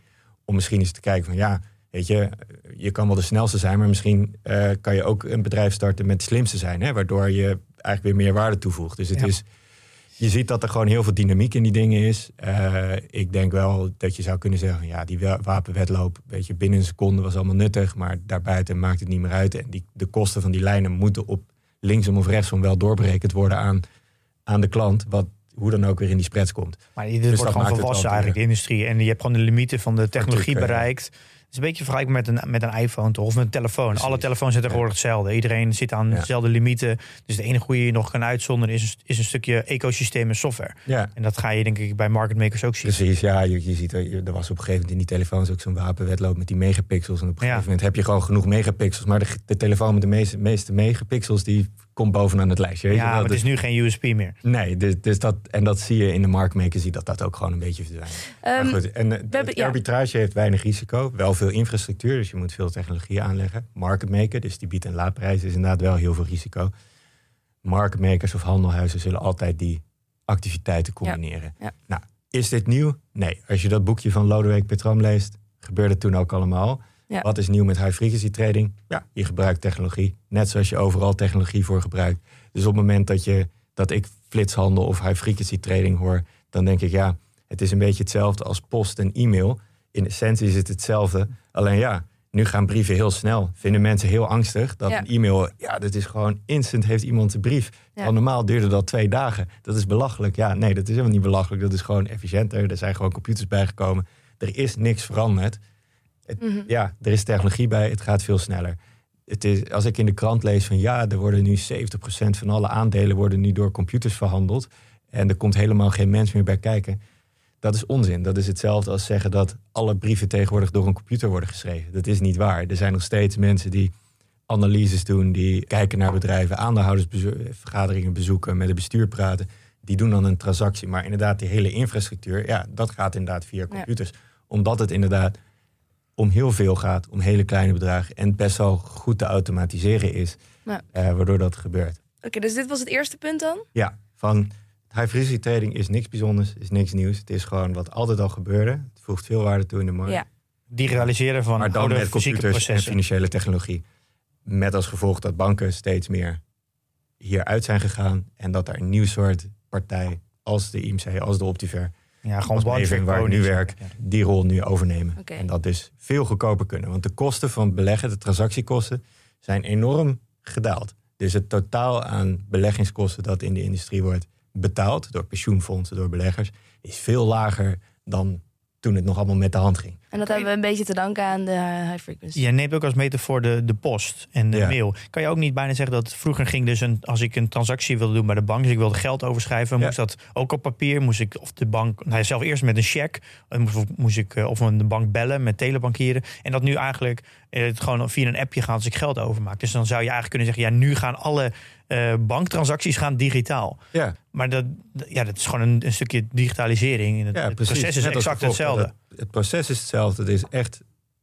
Om misschien eens te kijken van ja, weet je, je kan wel de snelste zijn, maar misschien eh, kan je ook een bedrijf starten met het slimste zijn. Hè, waardoor je eigenlijk weer meer waarde toevoegt. Dus het Ja. is je ziet dat er gewoon heel veel dynamiek in die dingen is. Eh, ik denk wel dat je zou kunnen zeggen, ja, die wa- wapenwetloop, weet je, binnen een seconde was allemaal nuttig, maar daarbuiten maakt het niet meer uit. En die, de kosten van die lijnen moeten op linksom of rechtsom wel doorberekend worden aan, aan de klant, wat hoe dan ook weer in die spreads komt. Maar dit Dus wordt gewoon volwassen eigenlijk, de industrie. En je hebt gewoon de limieten van de technologie eh, bereikt. Is een beetje vergelijkbaar met een, met een iPhone toch? of met een telefoon. Precies. Alle telefoons zijn tegenwoordig hetzelfde. Iedereen zit aan dezelfde limieten. Dus de enige hoe je je nog kan uitzonderen is, een- is een stukje ecosysteem en software. Ja, En dat ga je denk ik bij market makers ook zien. precies. Ja, je, je ziet, er, je- er was op een gegeven moment in die telefoons ook zo'n wapenwetloop met die megapixels. En op een gegeven moment heb je gewoon genoeg megapixels. Maar de, de telefoon met de meeste, meeste megapixels, die komt bovenaan het lijstje. Weet je Ja, wel? maar het is nu geen USP meer. Nee, dus, dus dat, en dat zie je in de marktmaker, zie dat dat ook gewoon een beetje verdwijnt. Ehm, maar goed, en eh, de hebben- ja. arbitrage heeft weinig risico, wel veel infrastructuur, dus je moet veel technologie aanleggen. Marketmaker, dus die biedt een laadprijs, is inderdaad wel heel veel risico. Marketmakers of handelhuizen zullen altijd die activiteiten combineren. Ja. Nou, is dit nieuw? Nee. Als je dat boekje van Lodewijk Petram leest, gebeurde het toen ook allemaal. Ja. Wat is nieuw met high frequency trading? Ja, je gebruikt technologie. Net zoals je overal technologie voor gebruikt. Dus op het moment dat, je, dat ik flitshandel of high frequency trading hoor, dan denk ik ja, het is een beetje hetzelfde als post en e-mail. In essentie is het hetzelfde. Alleen ja, nu gaan brieven heel snel. Vinden mensen heel angstig dat Ja. een e-mail, ja, dat is gewoon instant heeft iemand de brief. Terwijl normaal duurde dat twee dagen. Dat is belachelijk. Ja, nee, dat is helemaal niet belachelijk. Dat is gewoon efficiënter. Er zijn gewoon computers bijgekomen. Er is niks veranderd. Het- Mhm. Ja, er is technologie bij. Het gaat veel sneller. Het is, als ik in de krant lees van ja, er worden nu 70% van alle aandelen worden nu door computers verhandeld. En er komt helemaal geen mens meer bij kijken. Dat is onzin. Dat is hetzelfde als zeggen dat alle brieven tegenwoordig door een computer worden geschreven. Dat is niet waar. Er zijn nog steeds mensen die analyses doen, die kijken naar bedrijven, aandeelhoudersvergaderingen bezoeken, met het bestuur praten. Die doen dan een transactie. Maar inderdaad, die hele infrastructuur, ja, dat gaat inderdaad via computers. Omdat het inderdaad om heel veel gaat, om hele kleine bedragen. En best wel goed te automatiseren is, Ja. eh, waardoor dat gebeurt. Oké, dus dit was het eerste punt dan? Ja, van high frequency trading is niks bijzonders, is niks nieuws. Het is gewoon wat altijd al gebeurde. Het voegt veel waarde toe in de markt. Ja. Digitaliseren van maar dan oude met computers en financiële technologie. Met als gevolg dat banken steeds meer hieruit zijn gegaan. En dat er een nieuw soort partij als de IMC, als de Optiver, Ja, gewoon als one trick waar ik nu werk, Ja. die rol nu overnemen. En dat dus veel goedkoper kunnen. Want de kosten van beleggen, de transactiekosten, zijn enorm gedaald. Dus het totaal aan beleggingskosten dat in de industrie wordt betaald door pensioenfondsen, door beleggers, is veel lager dan toen het nog allemaal met de hand ging. En dat hebben we een beetje te danken aan de high frequency. Je neemt ook als metafoor de, de post en de Ja. mail. Kan je ook niet bijna zeggen dat vroeger ging dus een, als ik een transactie wilde doen bij de bank, dus ik wilde geld overschrijven, Ja. moest dat ook op papier, moest ik of de bank, nou, zelf eerst met een cheque, en moest, moest ik eh, of een de bank bellen met telebankieren. En dat nu eigenlijk eh, het gewoon via een appje gaat als ik geld overmaak. Dus dan zou je eigenlijk kunnen zeggen, ja, nu gaan alle eh, banktransacties gaan digitaal. Ja, Maar dat, ja, dat is gewoon een, een stukje digitalisering. En het, ja het proces is exact hetzelfde. Het, proces is hetzelfde. Het is echt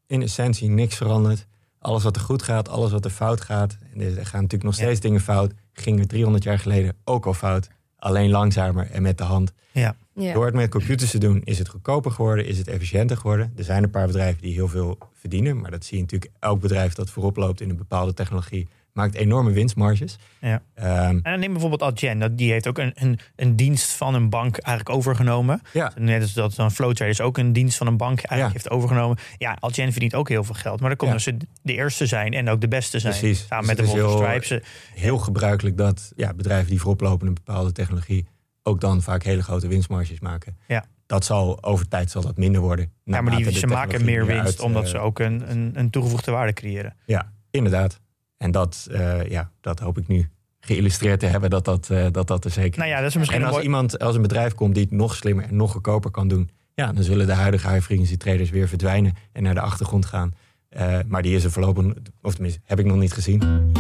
in essentie niks veranderd. Alles wat er goed gaat, alles wat er fout gaat. En er gaan natuurlijk nog Ja. steeds dingen fout. Gingen 300 jaar geleden ook al fout. Alleen langzamer en met de hand. Ja. Ja. Door het met computers te doen, is het goedkoper geworden, is het efficiënter geworden. Er zijn een paar bedrijven die heel veel verdienen, maar dat zie je natuurlijk. Elk bedrijf dat voorop loopt in een bepaalde technologie maakt enorme winstmarges. Ja. Ehm, En dan neem bijvoorbeeld Adyen. Die heeft ook een, een, een dienst van een bank eigenlijk overgenomen. ja, Net als dat dan Flowtraders ook een dienst van een bank eigenlijk Ja. heeft overgenomen. Ja, Adyen verdient ook heel veel geld. Maar dan komt ze de eerste zijn en ook de beste zijn. Precies. Samen Dus met het is bijvoorbeeld heel- Stripe. Ze- heel gebruikelijk dat ja, bedrijven die voorop lopen in een bepaalde technologie ook dan vaak hele grote winstmarges maken. Ja. Dat zal over tijd zal dat minder worden. Ja, maar die, de ze maken meer winst uit, omdat eh, ze ook een, een, een toegevoegde waarde creëren. Ja, inderdaad. En dat, eh, ja, dat hoop ik nu geïllustreerd te hebben dat dat, eh, dat, dat er zeker Nou ja, dat is misschien En als mooi... iemand, als een bedrijf komt die het nog slimmer en nog goedkoper kan doen, ja, dan zullen de huidige high frequency traders weer verdwijnen en naar de achtergrond gaan. Eh, maar die is er voorlopig, of tenminste, heb ik nog niet gezien.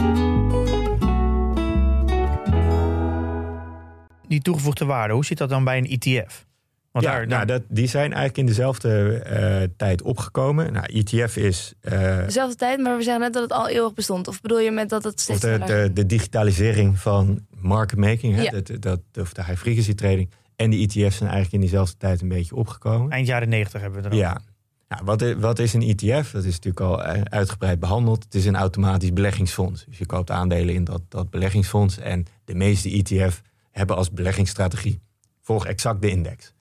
Die toegevoegde waarde, hoe zit dat dan bij een ETF? Want ja, daar, nou, dat, die zijn eigenlijk in dezelfde eh, tijd opgekomen. Nou, ETF is eh, Dezelfde tijd, maar we zeggen net dat het al eeuwig bestond. Of bedoel je met dat het of steeds de, de, digitalisering van market making, hè, Ja. dat, dat, of de high frequency trading. En de ETF's zijn eigenlijk in diezelfde tijd een beetje opgekomen. eind jaren negentig hebben we er Ja. Nou, wat, wat is een ETF? Dat is natuurlijk al eh, uitgebreid behandeld. Het is een automatisch beleggingsfonds. Dus je koopt aandelen in dat, dat beleggingsfonds. En de meeste ETF hebben als beleggingsstrategie volg exact de index.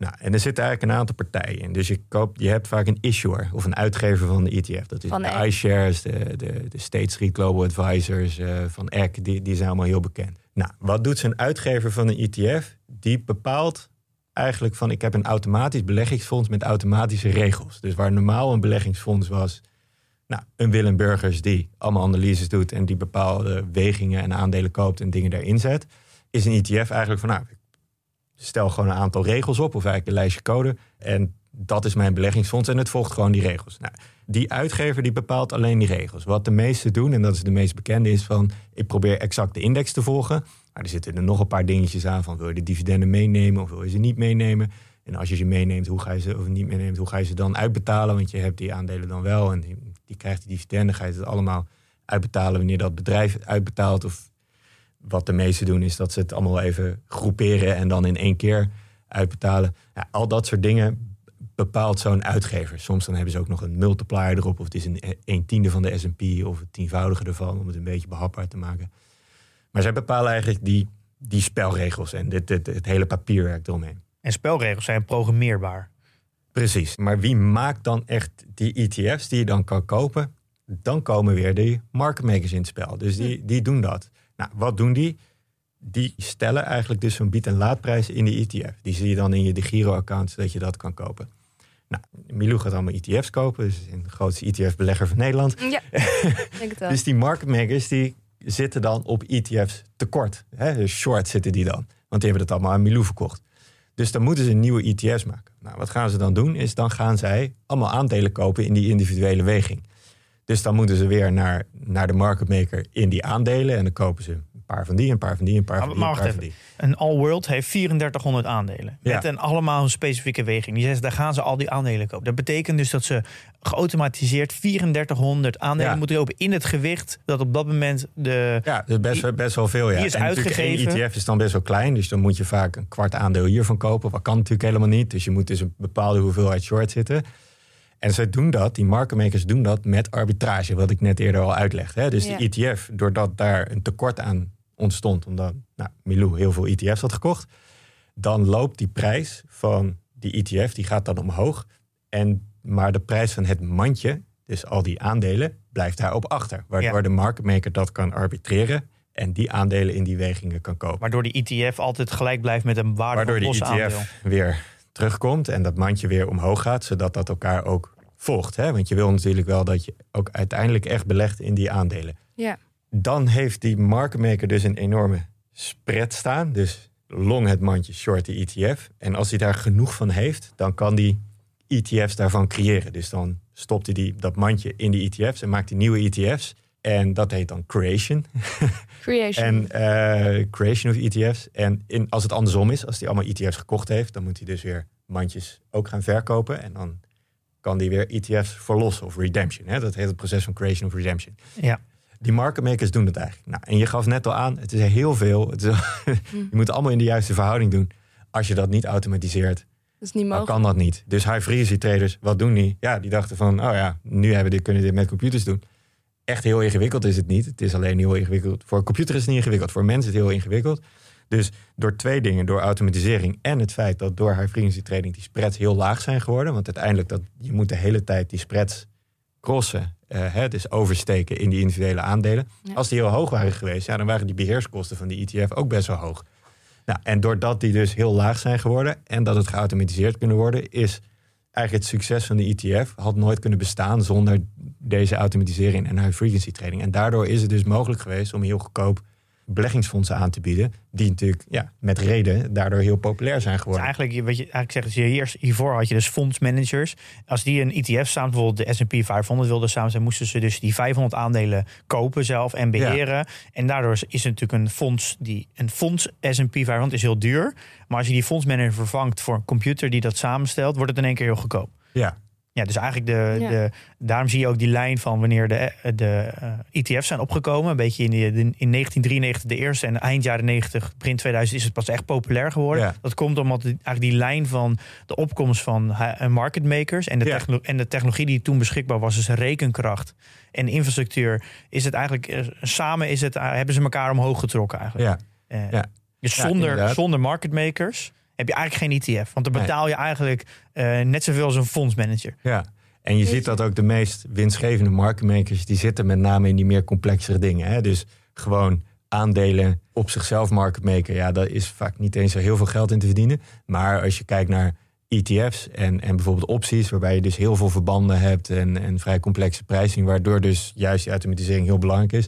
Nou, en er zitten eigenlijk een aantal partijen in. Dus je, koopt, je hebt vaak een issuer of een uitgever van de ETF. Dat is Van de iShares, de, de, de State Street Global Advisors eh, van ECK. Die, die zijn allemaal heel bekend. Nou, wat doet zo'n uitgever van een ETF? Die bepaalt eigenlijk van ik heb een automatisch beleggingsfonds met automatische regels. Dus waar normaal een beleggingsfonds was, nou, een Willem Burgers die allemaal analyses doet en die bepaalde wegingen en aandelen koopt en dingen daarin zet, is een ETF eigenlijk van nou, stel gewoon een aantal regels op of eigenlijk een lijstje code en dat is mijn beleggingsfonds en het volgt gewoon die regels. Nou, die uitgever die bepaalt alleen die regels. Wat de meesten doen, en dat is de meest bekende, is van ik probeer exact de index te volgen. Maar er zitten er nog een paar dingetjes aan van wil je de dividenden meenemen of wil je ze niet meenemen. En als je ze meeneemt, hoe ga je ze of niet meeneemt, hoe ga je ze dan uitbetalen? Want je hebt die aandelen dan wel en die, die krijgt die dividenden, ga je het allemaal uitbetalen wanneer dat bedrijf uitbetaalt. Of wat de meesten doen, is dat ze het allemaal even groeperen en dan in één keer uitbetalen. Ja, al dat soort dingen bepaalt zo'n uitgever. Soms dan hebben ze ook nog een multiplier erop, of het is een, een tiende van de S&P of het tienvoudige ervan, om het een beetje behapbaar te maken. Maar zij bepalen eigenlijk die, die spelregels en dit, dit, het hele papierwerk eromheen. En spelregels zijn programmeerbaar. Precies. Maar wie maakt dan echt die ETF's die je dan kan kopen? Dan komen weer die market makers in het spel. Dus die, die doen dat. Nou, wat doen die? Die stellen eigenlijk dus zo'n bied- en laadprijs in die ETF. Die zie je dan in je de Giro-account, zodat je dat kan kopen. Nou, Milou gaat allemaal ETF's kopen. Dus de grootste ETF-belegger van Nederland. Ja, denk het wel. Dus die market makers die zitten dan op ETF's tekort. Hè? Dus short zitten die dan. Want die hebben dat allemaal aan Milou verkocht. Dus dan moeten ze nieuwe ETF's maken. Nou, wat gaan ze dan doen? Is dan gaan zij allemaal aandelen kopen in die individuele weging. Dus dan moeten ze weer naar, naar de market maker in die aandelen. En dan kopen ze een paar van die, een paar van die, een paar Maar- van die, maar een paar wacht van die. Een All World heeft 3400 aandelen. Ja. Met een allemaal een specifieke weging. Die zeggen, daar gaan ze al die aandelen kopen. Dat betekent dus dat ze geautomatiseerd 3400 aandelen Ja. moeten kopen in het gewicht dat op dat moment de... Ja, dus best, best wel veel. Ja. Die is en uitgegeven. één ETF is dan best wel klein. Dus dan moet je vaak een kwart aandeel hiervan kopen. Wat kan natuurlijk helemaal niet. Dus je moet dus een bepaalde hoeveelheid short zitten. En zij doen dat, die market makers doen dat met arbitrage. Wat ik net eerder al uitlegde. Hè? Dus Ja. de ETF, doordat daar een tekort aan ontstond. Omdat nou, Milou heel veel ETF's had gekocht. Dan loopt die prijs van die ETF, die gaat dan omhoog. En, maar de prijs van het mandje, dus al die aandelen, blijft daarop achter. Waardoor Ja. de market maker dat kan arbitreren. En die aandelen in die wegingen kan kopen. Waardoor die ETF altijd gelijk blijft met een waarde Waardoor van die ETF aandeel. weer terugkomt en dat mandje weer omhoog gaat, zodat dat elkaar ook volgt. Hè? Want je wil natuurlijk wel dat je ook uiteindelijk echt belegt in die aandelen. Ja. Dan heeft die market maker dus een enorme spread staan. Dus long het mandje, short de ETF. En als hij daar genoeg van heeft, dan kan die ETF's daarvan creëren. Dus dan stopt hij die, dat mandje in die ETF's en maakt hij nieuwe ETF's. En dat heet dan creation. Creation. En eh, creation of ETF's. En in, als het andersom is, als hij allemaal ETF's gekocht heeft, dan moet hij dus weer mandjes ook gaan verkopen. En dan kan hij weer ETF's verlossen of redemption. Hè? Dat heet het proces van creation of redemption. Ja. Die market makers doen dat eigenlijk. Nou, en je gaf net al aan, het is heel veel. Het is, je moet het allemaal in de juiste verhouding doen. Als je dat niet automatiseert, dat is niet dan mogelijk. kan dat niet. Dus high frequency traders, wat doen die? Ja, die dachten van, oh ja, nu hebben we dit, kunnen we dit met computers doen. Echt heel ingewikkeld is het niet. Het is alleen heel ingewikkeld. Voor een computer is het niet ingewikkeld. Voor mensen is het heel ingewikkeld. Dus door twee dingen, door automatisering en het feit dat door frequency trading die spreads heel laag zijn geworden. Want uiteindelijk dat je moet de hele tijd die spreads crossen, eh, hè, dus oversteken in die individuele aandelen. Ja. Als die heel hoog waren geweest, ja, dan waren die beheerskosten van die ETF ook best wel hoog. Nou, en doordat die dus heel laag zijn geworden en dat het geautomatiseerd kunnen worden, is eigenlijk het succes van de ETF had nooit kunnen bestaan zonder deze automatisering en high frequency trading. En daardoor is het dus mogelijk geweest om heel goedkoop beleggingsfondsen aan te bieden. Die natuurlijk ja, met reden daardoor heel populair zijn Dus geworden. eigenlijk, wat je eigenlijk zegt, je eerst, hiervoor had je dus fondsmanagers. Als die een ETF samen, bijvoorbeeld de S&P 500 wilden samen zijn, moesten ze dus die 500 aandelen kopen zelf en beheren. En daardoor is het natuurlijk een fonds die een fonds S&P 500 is heel duur, maar als je die fondsmanager vervangt voor een computer die dat samenstelt, wordt het in één keer heel goedkoop. Ja, Ja, dus eigenlijk de, Ja. de, daarom zie je ook die lijn van wanneer de, de eh, ETF's zijn opgekomen. Een beetje in, die, de- in 1993 de eerste en eind jaren 90, begin 2000 is het pas echt populair geworden. Ja. Dat komt omdat die- eigenlijk die lijn van de opkomst van eh, market makers en de, Ja. en de technologie die toen beschikbaar was, dus rekenkracht en infrastructuur, is het eigenlijk eh, samen is het, eh, hebben ze elkaar omhoog getrokken eigenlijk. ja. Eh, Ja. Dus zonder, zonder market makers heb je eigenlijk geen ETF. Want dan betaal je eigenlijk eh, net zoveel als een fondsmanager. Ja, en je ziet dat ook de meest winstgevende marketmakers... die zitten met name in die meer complexere dingen. Hè? Dus gewoon aandelen op zichzelf marketmaker... ja, daar is vaak niet eens zo heel veel geld in te verdienen. Maar als je kijkt naar ETF's en, en bijvoorbeeld opties... waarbij je dus heel veel verbanden hebt en, en vrij complexe prijzing... waardoor dus juist die automatisering heel belangrijk is...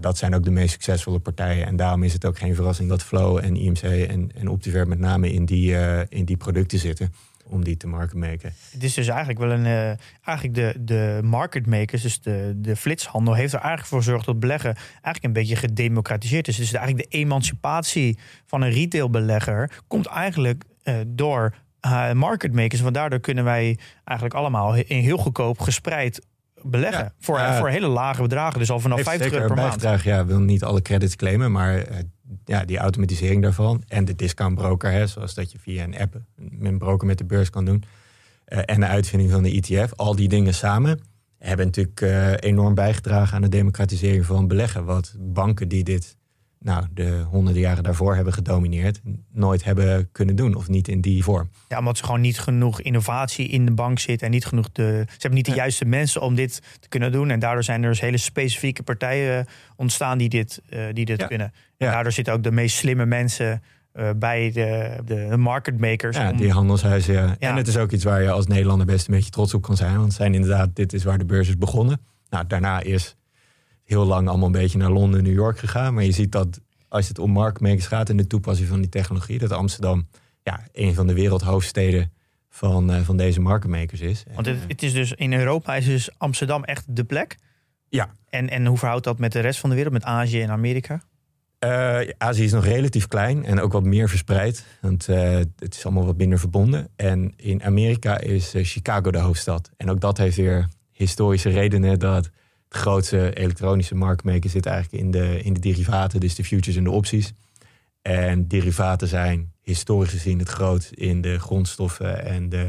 Dat zijn ook de meest succesvolle partijen. En daarom is het ook geen verrassing dat Flow en IMC en, en Optiver... met name in die, eh, in die producten zitten om die te marketmaken. Het is dus eigenlijk wel een. eh, eigenlijk de, de market makers, dus de, de flitshandel, heeft er eigenlijk voor gezorgd dat beleggen eigenlijk een beetje gedemocratiseerd is. Dus eigenlijk de emancipatie van een retailbelegger komt eigenlijk eh, door market makers. Want daardoor kunnen wij eigenlijk allemaal in heel goedkoop gespreid beleggen. Ja. Voor, Ja. voor hele lage bedragen. Dus al vanaf Heeft 50 zeker euro per maand. Ja, wil niet alle credits claimen, maar eh, ja, die automatisering daarvan en de discountbroker, hè, zoals dat je via een app een broker met de beurs kan doen, eh, en de uitvinding van de ETF, al die dingen samen hebben natuurlijk eh, enorm bijgedragen aan de democratisering van beleggen. Wat banken die dit nou, de honderden jaren daarvoor hebben gedomineerd, nooit hebben kunnen doen of niet in die vorm. Ja, omdat ze gewoon niet genoeg innovatie in de bank zit en niet genoeg de. Ze hebben niet de Ja. juiste mensen om dit te kunnen doen. En daardoor zijn er dus hele specifieke partijen ontstaan die dit, eh, die dit Ja. kunnen. En Ja. daardoor zitten ook de meest slimme mensen eh, bij de, de, market makers. Ja, om- die handelshuizen. Ja. En het is ook iets waar je als Nederlander best een beetje trots op kan zijn. Want zijn inderdaad, dit is waar de beurs is begonnen. Nou, daarna is heel lang allemaal een beetje naar Londen, New York gegaan. Maar je ziet dat als het om marktmakers gaat en de toepassing van die technologie, dat Amsterdam ja, een van de wereldhoofdsteden van, eh, van deze marktmakers is. Want het, het is dus in Europa is dus Amsterdam echt de plek. Ja. En, en hoe verhoudt dat met de rest van de wereld, met Azië en Amerika? Eh, Azië is nog relatief klein en ook wat meer verspreid. Want eh, het is allemaal wat minder verbonden. En in Amerika is Chicago de hoofdstad. En ook dat heeft weer historische redenen dat de grootste elektronische marktmaker zit eigenlijk in de, in de derivaten, dus de futures en de opties. En derivaten zijn historisch gezien het groot in de grondstoffen en de,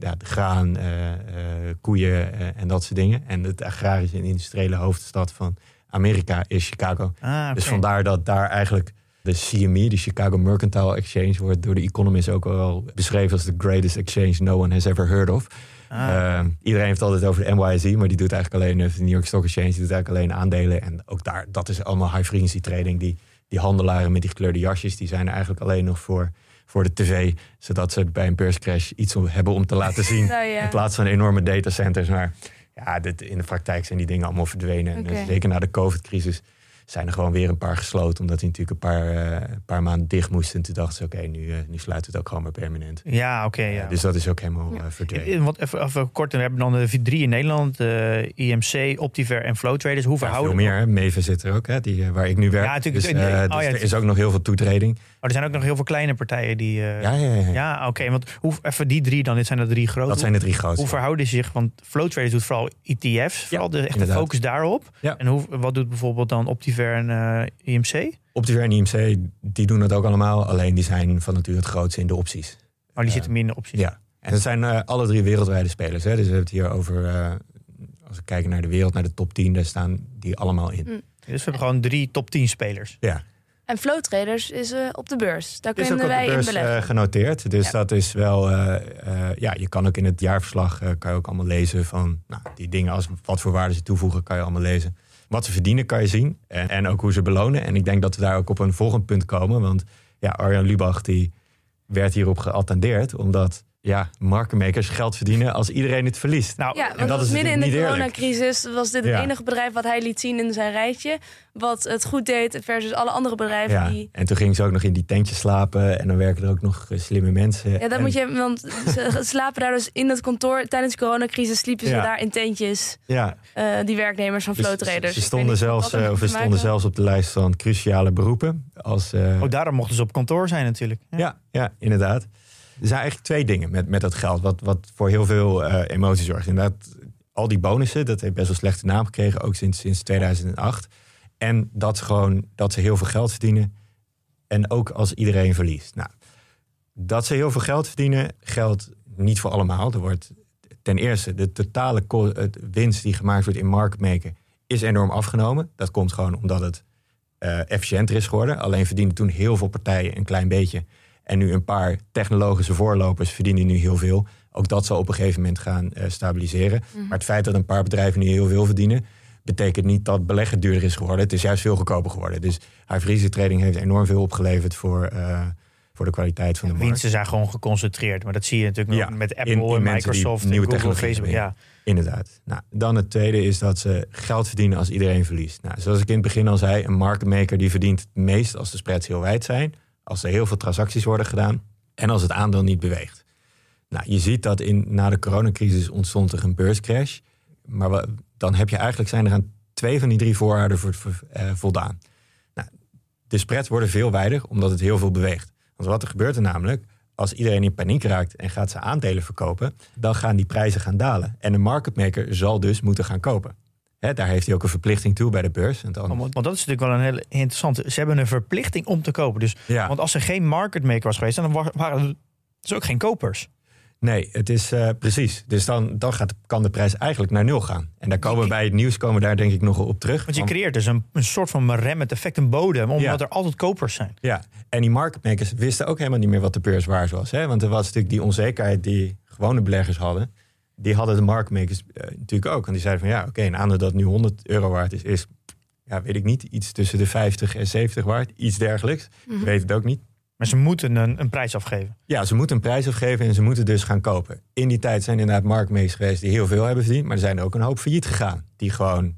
ja, de graan, eh, eh, koeien eh, en dat soort dingen. En het agrarische en industriële hoofdstad van Amerika is Chicago. Ah, Dus vandaar dat daar eigenlijk de CME, de Chicago Mercantile Exchange, wordt door de Economist ook wel beschreven als the greatest exchange no one has ever heard of. Ah, Eh, iedereen heeft het altijd over de NYSE, maar die doet eigenlijk alleen eh, de New York Stock Exchange, die doet eigenlijk alleen aandelen. En ook daar, dat is allemaal high frequency trading. Die, die handelaren met die gekleurde jasjes, die zijn er eigenlijk alleen nog voor, voor de tv, zodat ze bij een beurscrash iets hebben om te laten zien. Nou ja. In plaats van enorme datacenters. Maar ja, dit, in de praktijk zijn die dingen allemaal verdwenen. En eh, zeker na de COVID-crisis zijn er gewoon weer een paar gesloten. Omdat die natuurlijk een paar, eh, paar maanden dicht moesten. En toen dachten ze, oké, nu, eh, nu sluiten we het ook gewoon maar permanent. ja, oké. ja. Eh, dus dat is ook helemaal eh, verdwenen. Want even, even kort, we hebben dan de drie in Nederland: eh, IMC, Optiver en Flow Traders. Hoe Ja, veel verhouden meer. Hè? Meven zit er ook, hè? Die, waar ik nu werk. Ja, natuurlijk. Dus, eh, oh, dus ja, er is ook nog heel veel toetreding. Maar er zijn ook nog heel veel kleine partijen die. eh, Ja, ja, ja. ja, oké. want hoe, even die drie dan. Dit zijn er drie grote. Dat zijn de drie grootste. Hoe verhouden ze zich? Want Flow Traders doet vooral ETF's. Vooral de echte inderdaad. focus daarop. Ja. En hoe, wat doet bijvoorbeeld dan Optiver en eh, IMC? Optiver en IMC, die doen het ook allemaal. Alleen die zijn van nature het grootste in de opties. Maar die Ja. zitten meer in de opties. Ja, en het zijn eh, alle drie wereldwijde spelers. Hè? Dus we hebben het hier over, eh, als we kijken naar de wereld, naar de top 10, daar staan die allemaal in. Mm. Dus we hebben gewoon drie top 10 spelers. Ja, En Flow Traders is eh, op de beurs. Daar is kunnen op de wij in beurs beleggen. eh, genoteerd. Dus Ja. dat is wel, eh, eh, ja, je kan ook in het jaarverslag, eh, kan je ook allemaal lezen van nou, die dingen, als wat voor waarde ze toevoegen, kan je allemaal lezen. Wat ze verdienen kan je zien en, en ook hoe ze belonen. En ik denk dat we daar ook op een volgend punt komen. Want ja, Arjan Lubach die werd hierop geattendeerd, omdat ja, markenmakers geld verdienen als iedereen het verliest. Nou, Ja, en dat is midden in de coronacrisis was dit het Ja. enige bedrijf wat hij liet zien in zijn rijtje. Wat het goed deed versus alle andere bedrijven Ja, die... en toen ging ze ook nog in die tentjes slapen en dan werken er ook nog eh, slimme mensen. Ja, dat En- moet je, want ze slapen daar dus in het kantoor. Tijdens de coronacrisis sliepen ze Ja. daar in tentjes. Ja, eh, die werknemers van dus ze stonden zelfs, dat eh, of te stonden zelfs op de lijst van cruciale beroepen. Als, eh, oh, daarom mochten ze op kantoor zijn natuurlijk. Ja. Ja, ja, inderdaad. Er zijn eigenlijk twee dingen met, met dat geld, wat, wat voor heel veel eh emotie zorgt. Inderdaad, al die bonussen, dat heeft best wel slechte naam gekregen, ook sinds, sinds 2008. En dat, gewoon, dat ze heel veel geld verdienen. En ook als iedereen verliest. Nou, dat ze heel veel geld verdienen, geldt niet voor allemaal. Er wordt ten eerste de totale winst die gemaakt wordt in marketmaker is enorm afgenomen. Dat komt gewoon omdat het eh, efficiënter is geworden. Alleen verdienen toen heel veel partijen een klein beetje. En nu een paar technologische voorlopers verdienen nu heel veel. Ook dat zal op een gegeven moment gaan eh, stabiliseren. Maar het feit dat een paar bedrijven nu heel veel verdienen, betekent niet dat beleggen duurder is geworden. Het is juist veel goedkoper geworden. Dus high frequency trading heeft enorm veel opgeleverd voor, eh, voor de kwaliteit van de markt. Winsten zijn gewoon geconcentreerd. Maar dat zie je natuurlijk Ja, met Apple in- en in Microsoft en nieuwe Google, technologie Facebook. Ja. Inderdaad. Nou, dan het tweede is dat ze geld verdienen als iedereen verliest. Nou, zoals ik in het begin al zei, een marketmaker die verdient het meest als de spreads heel wijd zijn, als er heel veel transacties worden gedaan en als het aandeel niet beweegt. Nou, je ziet dat in, na de coronacrisis ontstond er een beurscrash. Maar dan heb je eigenlijk zijn er aan twee van die drie voorwaarden voor, voor, eh, voldaan. Nou, de spreads worden veel wijder omdat het heel veel beweegt. Want wat er gebeurt er namelijk, als iedereen in paniek raakt en gaat zijn aandelen verkopen, dan gaan die prijzen gaan dalen. En de marketmaker zal dus moeten gaan kopen. Hè, daar heeft hij ook een verplichting toe bij de beurs. En dan, Want, want dat is natuurlijk wel een heel interessante. Ze hebben een verplichting om te kopen. Dus, ja. Want als er geen market maker was geweest, dan wa- waren er dus ook geen kopers. Nee, het is eh, precies. Dus dan, dan gaat, kan de prijs eigenlijk naar nul gaan. En daar komen we bij het nieuws komen we daar denk ik nog op terug. Want je Want- creëert dus een, een soort van remmend effect, een bodem, omdat Ja. er altijd kopers zijn. Ja, en die marketmakers wisten ook helemaal niet meer wat de beurs waard was. Hè? Want er was natuurlijk die onzekerheid die gewone beleggers hadden. Die hadden de marketmakers eh, natuurlijk ook. En die zeiden van ja, oké, een aandeel dat nu 100 euro waard is, is, ja, weet ik niet, iets tussen de 50 en 70 waard. Iets dergelijks. Ik weet het ook niet. Maar ze moeten een, een prijs afgeven. Ja, ze moeten een prijs afgeven en ze moeten dus gaan kopen. In die tijd zijn inderdaad marktmakers geweest die heel veel hebben verdiend. Maar er zijn ook een hoop failliet gegaan. Die gewoon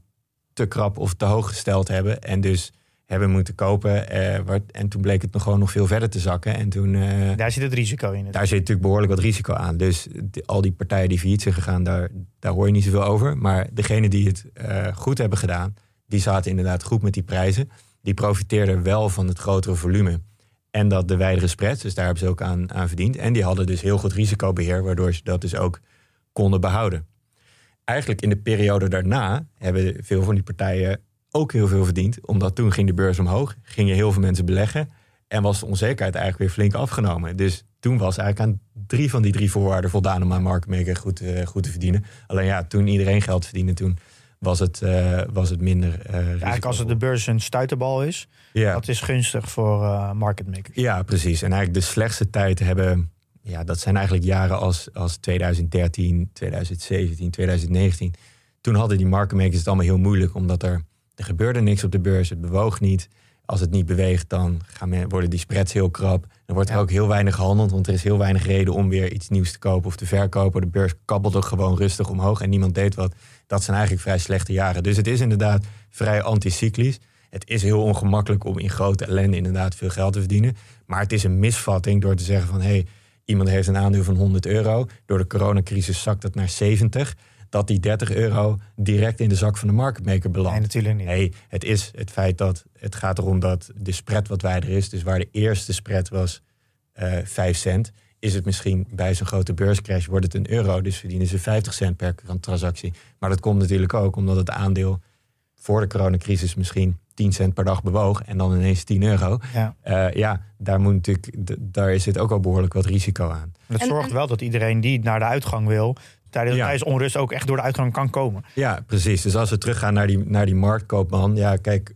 te krap of te hoog gesteld hebben. En dus hebben moeten kopen. eh, en toen bleek het nog gewoon nog veel verder te zakken. En toen, eh, Daar zit het risico in. daar zit natuurlijk behoorlijk wat risico aan. Dus al die partijen die failliet zijn gegaan, daar, daar hoor je niet zoveel over. Maar degenen die het eh, goed hebben gedaan, die zaten inderdaad goed met die prijzen. Die profiteerden wel van het grotere volume. En dat de wijdere spreads, dus daar hebben ze ook aan, aan verdiend. En die hadden dus heel goed risicobeheer, waardoor ze dat dus ook konden behouden. Eigenlijk in de periode daarna hebben veel van die partijen ook heel veel verdiend. Omdat toen ging de beurs omhoog, gingen heel veel mensen beleggen. En was de onzekerheid eigenlijk weer flink afgenomen. Dus toen was eigenlijk aan drie van die drie voorwaarden voldaan om aan marketmaker goed, eh, goed te verdienen. Alleen ja, toen iedereen geld verdiende, toen was het, eh, was het minder eh Eigenlijk als het de beurs een stuiterbal is, ja. dat is gunstig voor eh market makers. Ja, precies. En eigenlijk de slechtste tijd hebben... Ja, dat zijn eigenlijk jaren als, als 2013, 2017, 2019. Toen hadden die marketmakers het allemaal heel moeilijk... omdat er, er gebeurde niks op de beurs, het bewoog niet. Als het niet beweegt, dan gaan men, worden die spreads heel krap. Dan wordt er Ja. ook heel weinig gehandeld... want er is heel weinig reden om weer iets nieuws te kopen of te verkopen. De beurs kabbelde gewoon rustig omhoog en niemand deed wat. Dat zijn eigenlijk vrij slechte jaren. Dus het is inderdaad vrij anticyclisch. Het is heel ongemakkelijk om in grote ellende inderdaad veel geld te verdienen. Maar het is een misvatting door te zeggen van... hé, hey, iemand heeft een aandeel van 100 euro. Door de coronacrisis zakt dat naar 70. Dat die 30 euro direct in de zak van de marketmaker Nee, belandt. natuurlijk niet. Nee, het is het feit dat het gaat erom dat de spread wat wijder is. Dus waar de eerste spread was eh 5 cent, is het misschien bij zo'n grote beurscrash wordt het een euro. Dus verdienen ze 50 cent per transactie. Maar dat komt natuurlijk ook omdat het aandeel voor de coronacrisis misschien 10 cent per dag bewoog en dan ineens 10 euro. Ja. Eh, ja, daar, moet natuurlijk, daar zit ook al behoorlijk wat risico aan. Dat En- zorgt en- wel dat iedereen die naar de uitgang wil, tijdens, Ja. tijdens onrust ook echt door de uitgang kan komen. Ja, precies. Dus als we teruggaan naar die, naar die marktkoopman. Ja, kijk,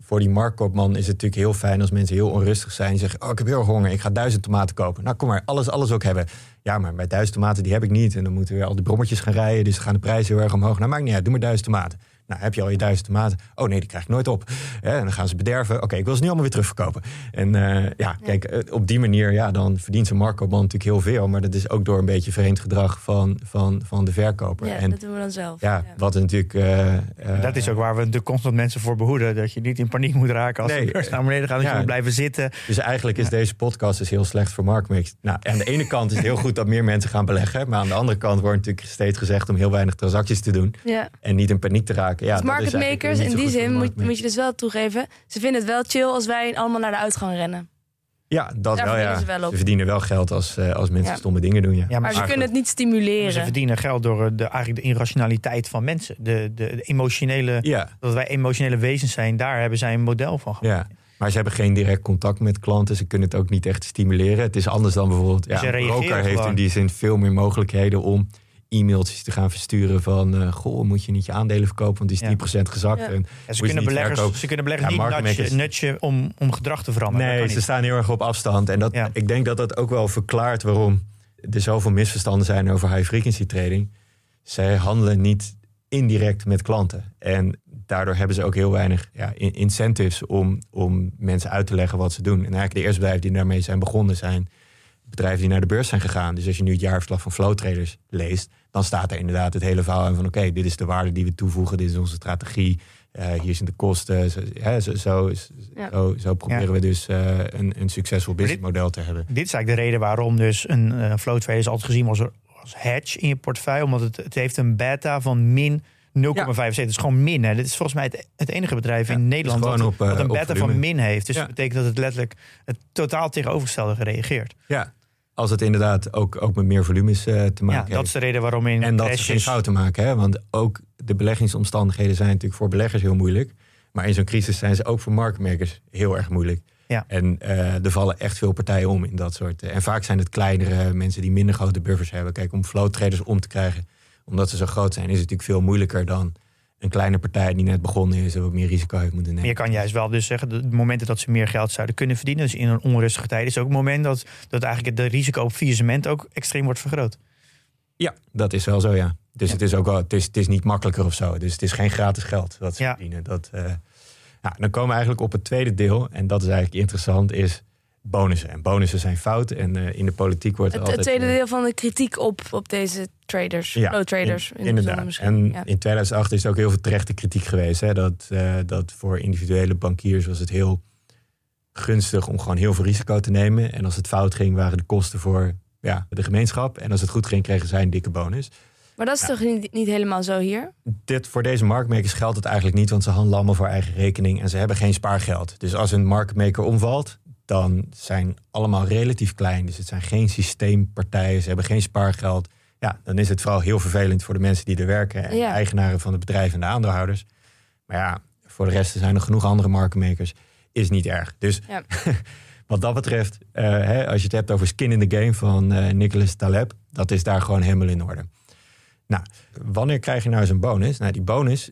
voor die marktkoopman is het natuurlijk heel fijn als mensen heel onrustig zijn. Zeggen, oh, ik heb heel erg honger, ik ga duizend tomaten kopen. Nou, kom maar, alles, alles ook hebben. Ja, maar bij duizend tomaten, die heb ik niet. En dan moeten we weer al die brommetjes gaan rijden. Dus gaan de prijzen heel erg omhoog. Nou, maakt niet uit, doe maar duizend tomaten. Nou, heb je al je duizend tomaten? Oh nee, die krijg ik nooit op. Hè, en dan gaan ze bederven. Oké, ik wil ze nu allemaal weer terugverkopen. En eh, ja, kijk, eh, op die manier, ja, dan verdient zo'n marktkoopman natuurlijk heel veel. Maar dat is ook door een beetje vreemd gedrag van, van, van de verkoper. Ja, en dat doen we dan zelf. ja, wat natuurlijk... eh, eh, Dat is ook waar we de constant mensen voor behoeden. Dat je niet in paniek moet raken als Nee, de beurs naar beneden gaat. Dat ja. je moet blijven zitten. Dus eigenlijk is deze podcast dus heel slecht voor marktmakers. Nou, aan de ene kant is het heel goed dat meer mensen gaan beleggen. Maar aan de andere kant wordt natuurlijk steeds gezegd om heel weinig transacties te doen. Ja. En niet in paniek te raken. Ja, eigenlijk marketmakers, in die zin moet, je dus wel toegeven. Ze vinden het wel chill als wij allemaal naar de uitgang rennen. Ja, dat Daar wel, ja. ze wel verdienen wel geld als, eh, als mensen Ja. stomme dingen doen. Ja. Ja, Maar ze Maar kunnen het niet Ze stimuleren. verdienen geld door eh, de, eigenlijk de irrationaliteit van mensen. De, de, de emotionele, Ja, dat wij emotionele wezens zijn, daar hebben zij een model van gemaakt. ja. Maar ze hebben geen direct contact met klanten. Ze kunnen het ook niet echt stimuleren. Het is anders dan bijvoorbeeld... Ja, Ze een reageren broker heeft gewoon. in die zin veel meer mogelijkheden om e-mailtjes te gaan versturen van... eh, goh, moet je niet je aandelen verkopen, want die is Ja. 10% gezakt. Ja. En ze, kunnen beleggers, ze kunnen beleggers Ja, niet nudgen om, om gedrag te veranderen. Nee, ze niet. staan heel erg op afstand. En dat, ik denk dat dat ook wel verklaart waarom er zoveel misverstanden zijn over high frequency trading. Zij handelen niet indirect met klanten. En daardoor hebben ze ook heel weinig ja, in- incentives om, om mensen uit te leggen wat ze doen. En eigenlijk de eerste bedrijven die daarmee zijn begonnen zijn bedrijven die naar de beurs zijn gegaan. Dus als je nu het jaarverslag van Flow Traders leest, dan staat er inderdaad het hele verhaal in van oké, dit is de waarde die we toevoegen, dit is onze strategie, eh, hier zijn de kosten. Zo, hè, zo, zo, Ja. zo, zo proberen we dus eh, een, een succesvol businessmodel te hebben. Dit is eigenlijk de reden waarom dus een eh flow trader is altijd gezien als, als hedge in je portefeuille. Omdat het, het heeft een beta van min 0,75. Het is gewoon min. Hè. Dit is volgens mij het, het enige bedrijf Ja, in Nederland dat, op, eh, dat een beta van min heeft. Dus Ja. dat betekent dat het letterlijk het totaal tegenovergestelde gereageerd. Ja, als het inderdaad ook, ook met meer volumes eh, te Ja, maken dat heeft. is de reden waarom in En dat ze geen fouten maken. Hè? Want ook de beleggingsomstandigheden zijn natuurlijk voor beleggers heel moeilijk. Maar in zo'n crisis zijn ze ook voor marktmakers heel erg moeilijk. Ja. En eh, er vallen echt veel partijen om in dat soort. eh, en vaak zijn het kleinere mensen die minder grote buffers hebben. Kijk, om flow traders om te krijgen, omdat ze zo groot zijn, is het natuurlijk veel moeilijker dan een kleine partij die net begonnen is wat meer risico heeft moeten nemen. je kan juist wel dus zeggen, de momenten dat ze meer geld zouden kunnen verdienen, dus in een onrustige tijd, is ook het moment dat, dat eigenlijk het risico op faillissement ook extreem wordt vergroot. Ja, dat is wel zo, ja. Dus Ja. het is ook wel, het is, het is niet makkelijker of zo. Dus het is geen gratis geld dat ze Ja. verdienen. Dat, ja, dan komen we eigenlijk op het tweede deel. En dat is eigenlijk interessant, is bonussen. En bonussen zijn fout. En eh, in de politiek wordt Het, het altijd... tweede eh, deel van de kritiek op, op deze traders, Ja, traders. in- in de inderdaad. En Ja. in 2008 is er ook heel veel terechte kritiek geweest. Hè, dat, eh, dat voor individuele bankiers was het heel gunstig om gewoon heel veel risico te nemen. En als het fout ging, waren de kosten voor ja, de gemeenschap. En als het goed ging, kregen zij een dikke bonus. Maar dat is toch niet, niet helemaal zo hier? dit, voor deze marktmakers geldt het eigenlijk niet, want ze handelen allemaal voor eigen rekening en ze hebben geen spaargeld. Dus als een marktmaker omvalt, dan zijn allemaal relatief klein. Dus het zijn geen systeempartijen, ze hebben geen spaargeld. Ja, dan is het vooral heel vervelend voor de mensen die er werken en Ja. de eigenaren van het bedrijf en de aandeelhouders. Maar ja, voor de rest zijn er genoeg andere marktmakers. Is niet erg. Dus Ja. wat dat betreft, eh, hè, als je het hebt over skin in the game van eh Nicholas Taleb, dat is daar gewoon helemaal in orde. Nou, wanneer krijg je nou zo'n bonus? Nou, die bonus,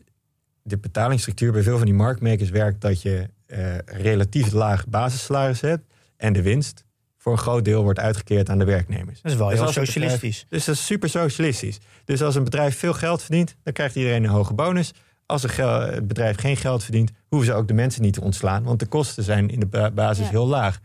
de betalingsstructuur bij veel van die marktmakers werkt dat je eh, relatief laag basissalaris hebt en de winst voor een groot deel wordt uitgekeerd aan de werknemers. Dat is wel Dus heel bedrijf- socialistisch. Dus dat is super socialistisch. Dus als een bedrijf veel geld verdient, dan krijgt iedereen een hoge bonus. Als een het bedrijf geen geld verdient, hoeven ze ook de mensen niet te ontslaan, want de kosten zijn in de ba- basis Ja. heel laag.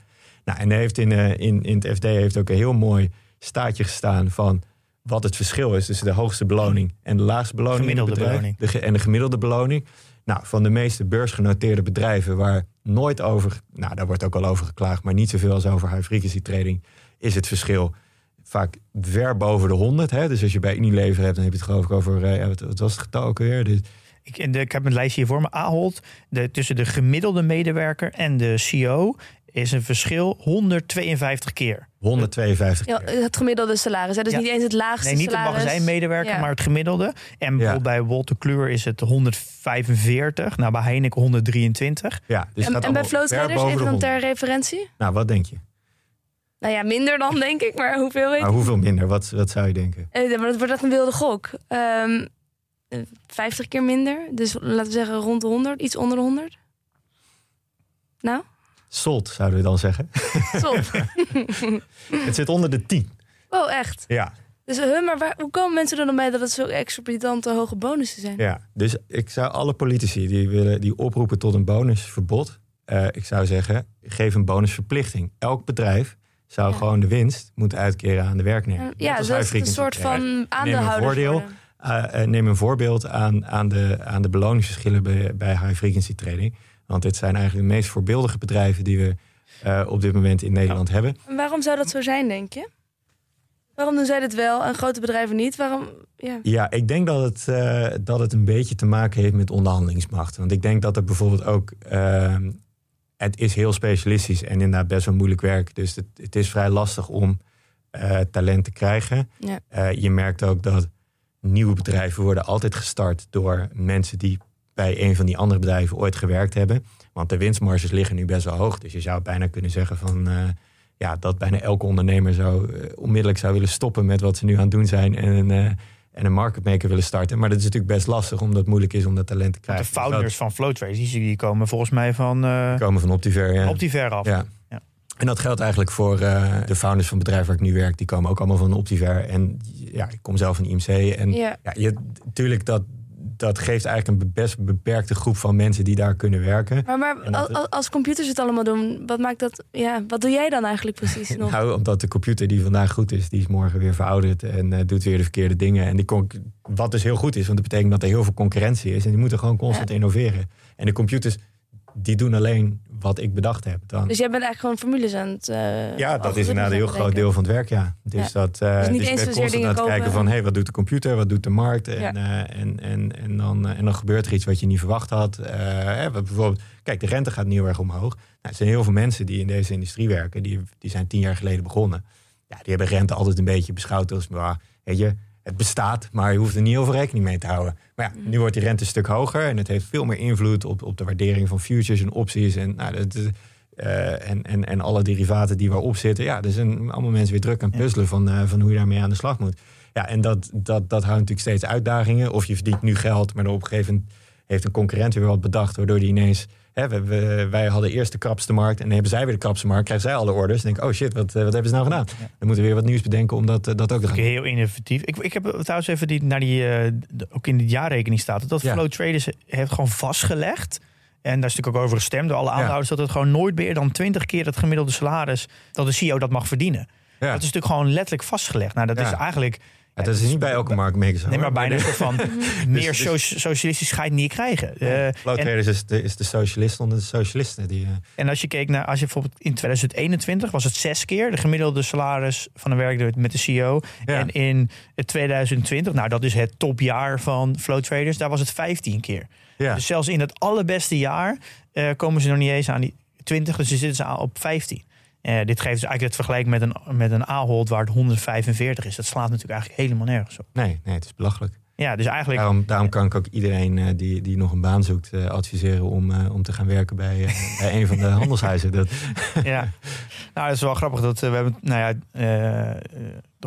Nou, en heeft in, eh, in, in het FD heeft ook een heel mooi staatje gestaan van wat het verschil is tussen de hoogste beloning en de laagste beloning. in het Gemiddelde bedrijf. beloning. De ge- en de gemiddelde beloning. Nou, van de meeste beursgenoteerde bedrijven waar nooit over, nou daar wordt ook al over geklaagd, maar niet zoveel als over high frequency trading, is het verschil vaak ver boven de 100. Hè? Dus als je bij Unilever hebt, dan heb je het geloof ik over, eh, ja, wat, wat was het getal ook weer? Dus, Ik, ik heb een lijstje hier voor me. Ahold, de, tussen de gemiddelde medewerker en de CEO is een verschil 152 keer. 152 Ja, keer. het gemiddelde salaris. Hè? Dus Ja. niet eens het laagste Nee, niet de salaris. magazijnmedewerker, Ja. maar het gemiddelde. En bijvoorbeeld bij Walter Kluwer is het 145. Nou, bij Heineken 123. Ja, dus En, gaat en bij boven even de dan 100. ter referentie? Nou, wat denk je? Nou ja, minder dan denk ik, maar hoeveel weet Maar hoeveel minder? Wat, wat zou je denken? Eh, maar dat wordt echt een wilde gok. Ehm, eh, 50 keer minder. Dus laten we zeggen rond de 100, iets onder de 100. Nou, Sold, zouden we dan zeggen. top. het zit onder de 10. oh, echt? Ja. Dus huh, maar waar, hoe komen mensen er dan bij dat het zo exorbitante hoge bonussen zijn? Ja, dus ik zou alle politici die willen die oproepen tot een bonusverbod, eh, ik zou zeggen, geef een bonusverplichting. Elk bedrijf zou Ja. gewoon de winst moeten uitkeren aan de werknemer. Ja, dat is een soort van worden. Uh, uh, neem een voorbeeld aan, aan, de, aan de beloningsverschillen bij, bij high frequency trading. Want dit zijn eigenlijk de meest voorbeeldige bedrijven die we uh, op dit moment in Nederland hebben. En waarom zou dat zo zijn, denk je? Waarom doen zij dit wel en grote bedrijven niet? Waarom? Ja. Ja, ik denk dat het, uh, dat het een beetje te maken heeft met onderhandelingsmacht. Want ik denk dat er bijvoorbeeld ook. Uh, het is heel specialistisch en inderdaad best wel moeilijk werk. Dus het, het is vrij lastig om uh, talent te krijgen. Ja. Je merkt ook dat nieuwe bedrijven worden altijd gestart door mensen die bij een van die andere bedrijven ooit gewerkt hebben. Want de winstmarges liggen nu best wel hoog. Dus je zou bijna kunnen zeggen van uh, ja, dat bijna elke ondernemer zo uh, onmiddellijk zou willen stoppen met wat ze nu aan het doen zijn en, uh, en een market maker willen starten. Maar dat is natuurlijk best lastig omdat het moeilijk is om dat talent te krijgen. De founders dus van Flow Traders, die, die komen volgens mij van, die komen van Optiver. Ja. Optiver af. Ja. Ja. En dat geldt eigenlijk voor uh, de founders van het bedrijf waar ik nu werk. Die komen ook allemaal van Optiver. En ja, ik kom zelf van IMC. En Ja. ja, je, natuurlijk, dat, dat geeft eigenlijk een best beperkte groep van mensen die daar kunnen werken. Maar, maar dat- als, computers het allemaal doen, wat maakt dat? Ja, wat doe jij dan eigenlijk precies nog? Nou, omdat de computer die vandaag goed is, die is morgen weer verouderd en eh, doet weer de verkeerde dingen. En die wat dus heel goed is, want dat betekent dat er heel veel concurrentie is. En die moeten gewoon constant innoveren. En de computers, die doen alleen wat ik bedacht heb. Dan, Dus jij bent eigenlijk gewoon formules aan het. eh, ja, dat is inderdaad een heel groot deel van het werk, ja. Dus, Ja. dat, eh Dus niet dus eens constant aan het kijken van... hé, hey, wat doet de computer, wat doet de markt? En, Ja. eh, en, en, en, dan, eh, en dan gebeurt er iets wat je niet verwacht had. Eh, bijvoorbeeld, kijk, de rente gaat nu heel erg omhoog. Nou, er zijn heel veel mensen die in deze industrie werken... die, die zijn tien jaar geleden begonnen. Ja, die hebben rente altijd een beetje beschouwd als... maar, weet je, het bestaat, maar je hoeft er niet veel rekening mee te houden. Maar ja, nu wordt die rente een stuk hoger... en het heeft veel meer invloed op, op de waardering van futures en opties... en nou, dat, eh, en, en, en alle derivaten die waarop zitten. Ja, er zijn allemaal mensen weer druk aan het puzzelen van, eh, van hoe je daarmee aan de slag moet. Ja, en dat, dat, dat houdt natuurlijk steeds uitdagingen. Of je verdient nu geld, maar op een gegeven moment heeft een concurrent weer wat bedacht, waardoor die ineens. Hè, we, we- wij hadden eerst de krapste markt en dan hebben zij weer de krapste markt. Krijgen zij alle orders. Dan denk oh shit, wat, eh, wat hebben ze nou gedaan? Dan moeten we weer wat nieuws bedenken om dat, eh, dat ook te gaan. Heel innovatief. Ik, ik heb trouwens even die, naar die, eh, ook in de jaarrekening staat, dat. Flow Traders heeft gewoon vastgelegd. En daar is natuurlijk ook over gestemd door alle Ja. aandeelhouders, dat het gewoon nooit meer dan 20 keer het gemiddelde salaris dat de CEO dat mag verdienen. Ja. Dat is natuurlijk gewoon letterlijk vastgelegd. Nou, dat Ja. is eigenlijk. Ja, dat is niet bij elke marktmaker zo. Nee, maar bijna soort van meer dus- so- socialistisch ga je niet krijgen. Eh, Flow en- Traders is de, is de socialist onder de socialisten. Die, eh, En als je keek naar, als je bijvoorbeeld in 2021 was het zes keer de gemiddelde salaris van een werknemer met de CEO. Ja. En in 2020, nou dat is het topjaar van Flow Traders, daar was het 15 keer. ja. Dus zelfs in het allerbeste jaar eh, komen ze nog niet eens aan die 20, dus ze zitten ze aan op 15. Eh, dit geeft dus eigenlijk het vergelijk met een, met een Ahold waar het 145 is. Dat slaat natuurlijk eigenlijk helemaal nergens op. Nee, nee, het is belachelijk. Ja, dus eigenlijk... Daarom, daarom kan ik ook iedereen eh, die, die nog een baan zoekt eh, adviseren om, om te gaan werken bij, bij een van de handelshuizen. Dat, Ja, nou, dat is wel grappig. Dat, we hebben, nou ja,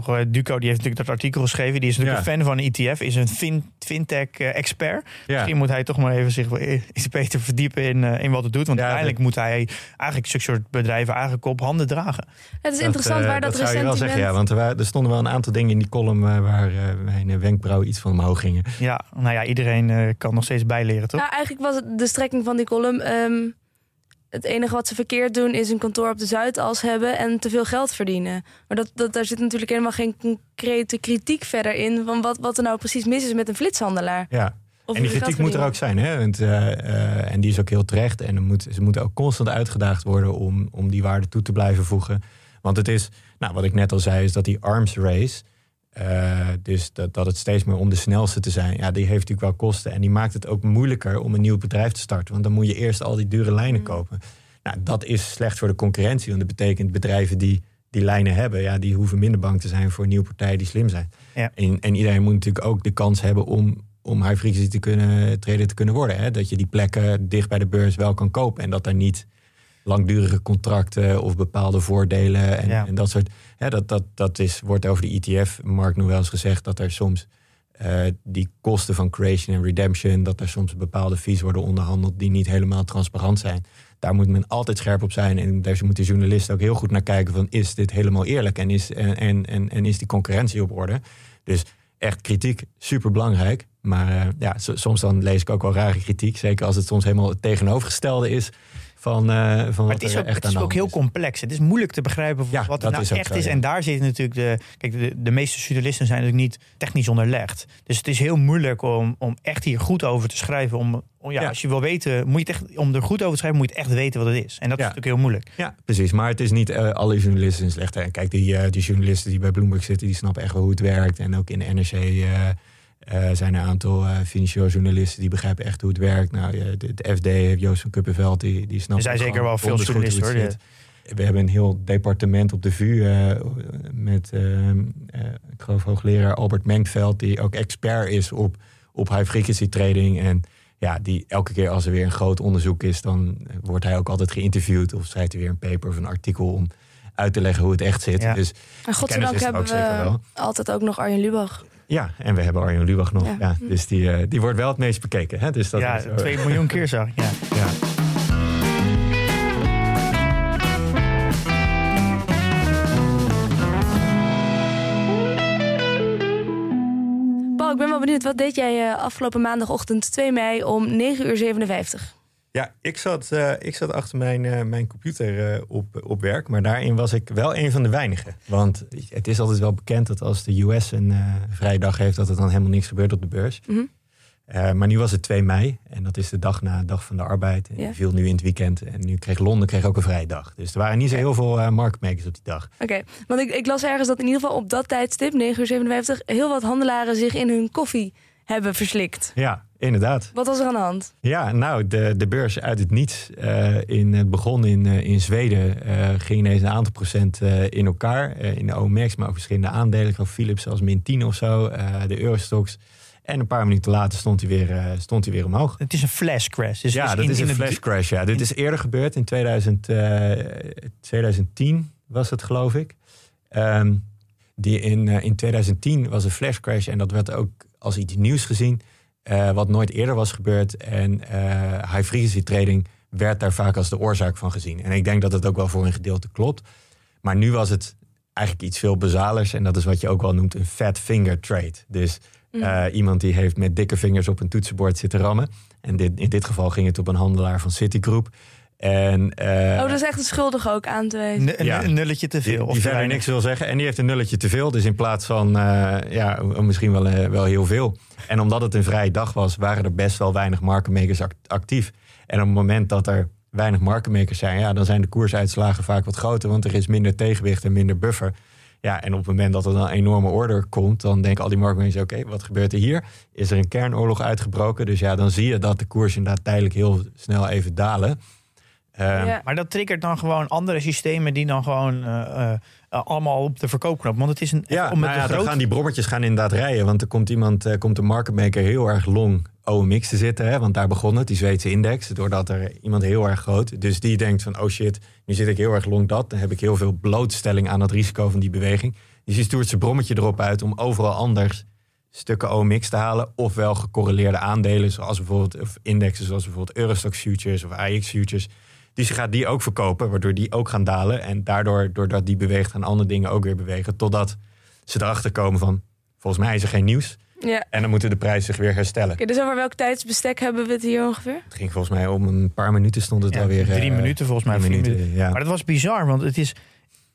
toch, eh, Duco die heeft natuurlijk dat artikel geschreven. Die is natuurlijk Ja. een fan van een ETF, is een fin, fintech-expert. ja. Misschien moet hij toch maar even zich wel iets beter verdiepen in, eh, in wat het doet. Want Ja, uiteindelijk moet hij eigenlijk zulke soort bedrijven eigenlijk op handen dragen. Het is Dat, interessant eh, waar dat, zou je wel ressentiment... zeggen, ja. Want er, er stonden wel een aantal dingen in die column eh, waar eh, mijn eh, wenkbrauwen iets van omhoog gingen. Ja, nou ja, iedereen eh, kan nog steeds bijleren, toch? Nou, eigenlijk was het de strekking van die column. ehm, het enige wat ze verkeerd doen is een kantoor op de Zuidas hebben en te veel geld verdienen. Maar dat, dat, daar zit natuurlijk helemaal geen concrete kritiek verder in van wat, wat er nou precies mis is met een flitshandelaar. Ja. Of En die kritiek moet er ook zijn. Hè? Want, eh, eh, en die is ook heel terecht. En moet, ze moeten ook constant uitgedaagd worden om, om die waarde toe te blijven voegen. Want het is, nou, wat ik net al zei, is dat die arms race. Eh, dus dat, dat het steeds meer om de snelste te zijn. Ja, die heeft natuurlijk wel kosten. En die maakt het ook moeilijker om een nieuw bedrijf te starten. Want dan moet je eerst al die dure lijnen Mm. kopen. Nou, dat is slecht voor de concurrentie. Want dat betekent bedrijven die die lijnen hebben, ja, die hoeven minder bang te zijn voor nieuwe partijen die slim zijn. Ja. En, en iedereen moet natuurlijk ook de kans hebben om, om high frequency te kunnen trader te kunnen worden. Hè? Dat je die plekken dicht bij de beurs wel kan kopen. En dat daar niet langdurige contracten of bepaalde voordelen en, Ja. en dat soort. Hè, dat, dat, dat is, wordt over de ETF-markt nog wel eens gezegd dat er soms eh, die kosten van creation en redemption, dat er soms bepaalde fees worden onderhandeld die niet helemaal transparant zijn. Daar moet men altijd scherp op zijn. En daar moeten journalisten ook heel goed naar kijken van is dit helemaal eerlijk en is, en, en, en, en is die concurrentie op orde. Dus echt kritiek, super belangrijk. Maar uh, ja, soms dan lees ik ook wel rare kritiek. Zeker als het soms helemaal het tegenovergestelde is van, uh, van maar het is ook, het is ook heel complex. Het is moeilijk te begrijpen ja, wat het nou echt is. En daar zit natuurlijk de. Kijk, de, de meeste journalisten zijn natuurlijk niet technisch onderlegd. Dus het is heel moeilijk om, om echt hier goed over te schrijven. Om, om ja, Als je wil weten, moet je het echt, om er goed over te schrijven, moet je echt weten wat het is. En dat is natuurlijk heel moeilijk. Ja, precies. Maar het is niet uh, alle journalisten slecht. En kijk, die, uh, die journalisten die bij Bloomberg zitten, die snappen echt wel hoe het werkt. En ook in de NRC uh, zijn er een aantal uh, financieel journalisten die begrijpen echt hoe het werkt. Nou, de, de, FD heeft Joost van Kuppenveld, die, die snapt. Er zijn zeker wel veel journalisten hoor. We hebben een heel departement op de VU met, ehm, ik geloof, hoogleraar Albert Mengveld, die ook expert is op, op high frequency trading. En ja, die elke keer als er weer een groot onderzoek is, dan wordt hij ook altijd geïnterviewd of schrijft hij weer een paper of een artikel om uit te leggen hoe het echt zit. Ja. Dus en godzijdank hebben we altijd ook nog Arjen Lubach. Ja, en we hebben Arjen Lubach nog. Ja. dus die, uh, die wordt wel het meest bekeken. Hè? Dus dat ja, is, uh, twee miljoen keer zag ik. Ja. ja. Paul, ik ben wel benieuwd. Wat deed jij uh, afgelopen maandagochtend 2 mei om 9 uur 57? Ja, ik zat, uh, ik zat achter mijn, uh, mijn computer uh, op, op werk. Maar daarin was ik wel een van de weinigen. Want het is altijd wel bekend dat als de US een vrije dag heeft... dat er dan helemaal niks gebeurt op de beurs. Mm -hmm. maar nu was het 2 mei. En dat is de dag na de dag van de arbeid. En viel nu in het weekend. En nu kreeg Londen kreeg ook een vrije dag. Dus er waren niet zo heel veel marktmakers op die dag. Oké, want ik, ik las ergens dat in ieder geval op dat tijdstip, 9 uur 57... heel wat handelaren zich in hun koffie hebben verslikt. Ja, Inderdaad. Wat was er aan de hand? Ja, nou, de, de beurs uit het niets. Uh, in, het begon in, uh, in Zweden. Uh, ging ineens een aantal procent in elkaar. in de OMX, maar ook verschillende aandelen. Van Philips als min 10 of zo. de Eurostox. En een paar minuten later stond hij weer, stond hij weer omhoog. Het is een flash crash. Dus ja, dat is een flash crash. Ja. Dit is eerder gebeurd in 2000, 2010 was het, geloof ik. Um, die in, in 2010 was een flash crash. En dat werd ook als iets nieuws gezien. Uh, wat nooit eerder was gebeurd. En uh, high frequency trading werd daar vaak als de oorzaak van gezien. En ik denk dat het ook wel voor een gedeelte klopt. Maar nu was het eigenlijk iets veel bazalers. En dat is wat je ook wel noemt een fat finger trade. Dus uh, iemand die heeft met dikke vingers op een toetsenbord zitten rammen. En dit, in dit geval ging het op een handelaar van Citigroup. En, uh, oh, dat is echt een schuldige ook aan te wijzen. ja, een nulletje te veel. Die, die verder niks wil zeggen. En die heeft een nulletje te veel. Dus in plaats van, uh, ja, misschien wel, uh, wel heel veel. En omdat het een vrije dag was, waren er best wel weinig marketmakers actief. En op het moment dat er weinig marketmakers zijn, ja, dan zijn de koersuitslagen vaak wat groter. Want er is minder tegenwicht en minder buffer. Ja, en op het moment dat er dan een enorme order komt, dan denken al die marktmakers: oké, wat gebeurt er hier? Is er een kernoorlog uitgebroken? Dus ja, dan zie je dat de koers inderdaad tijdelijk heel snel even dalen. Uh, Maar dat triggert dan gewoon andere systemen die dan gewoon uh, uh, allemaal op de verkoopknop. Want het is een. Ja, om met nou ja, dan gaan die brommetjes gaan inderdaad rijden. Want er komt iemand, komt een marketmaker heel erg long OMX te zitten. Hè, want daar begon het, die Zweedse index. Doordat er iemand heel erg groot. Dus die denkt van: oh shit, nu zit ik heel erg long dat. Dan heb ik heel veel blootstelling aan het risico van die beweging. Dus die stuurt zijn brommetje erop uit om overal anders stukken OMX te halen. Ofwel gecorreleerde aandelen, zoals bijvoorbeeld of indexen, zoals bijvoorbeeld Eurostox futures of AX futures dus je gaat die ook verkopen, waardoor die ook gaan dalen. En daardoor, doordat die beweegt, gaan andere dingen ook weer bewegen. Totdat ze erachter komen van, volgens mij is er geen nieuws. Ja. En dan moeten de prijzen zich weer herstellen. Okay, dus over welk tijdsbestek hebben we het hier ongeveer? Het ging volgens mij om een paar minuten stond het ja, alweer. Drie uh, minuten volgens mij. Minuten, Ja. Maar dat was bizar, want het is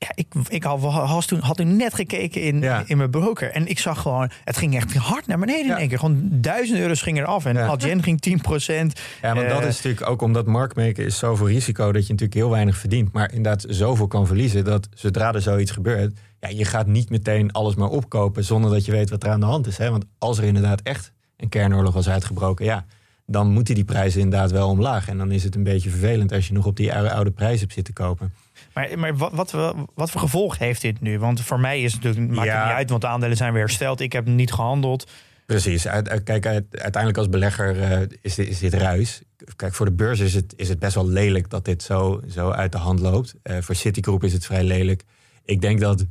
ja, ik, ik had, toen, had toen net gekeken in, in mijn broker. En ik zag gewoon, het ging echt hard naar beneden in één keer. Gewoon duizend euro's ging eraf. En ja. Algen ging 10 procent. Ja, maar dat eh, is natuurlijk ook omdat marktmaken is zoveel risico... dat je natuurlijk heel weinig verdient. Maar inderdaad zoveel kan verliezen dat zodra er zoiets gebeurt... Ja, je gaat niet meteen alles maar opkopen zonder dat je weet wat er aan de hand is. Hè? Want als er inderdaad echt een kernoorlog was uitgebroken... ja, dan moeten die prijzen inderdaad wel omlaag. En dan is het een beetje vervelend als je nog op die oude, prijzen hebt zitten kopen. Maar, maar wat, wat, wat, voor gevolg heeft dit nu? Want voor mij is het natuurlijk, maakt het niet uit, want de aandelen zijn weer hersteld. Ik heb niet gehandeld. Precies. Kijk, uiteindelijk als belegger uh, is, dit, is dit ruis. Kijk, voor de beurs is het, is het best wel lelijk dat dit zo, zo uit de hand loopt. Uh, voor Citigroup is het vrij lelijk. Ik denk dat...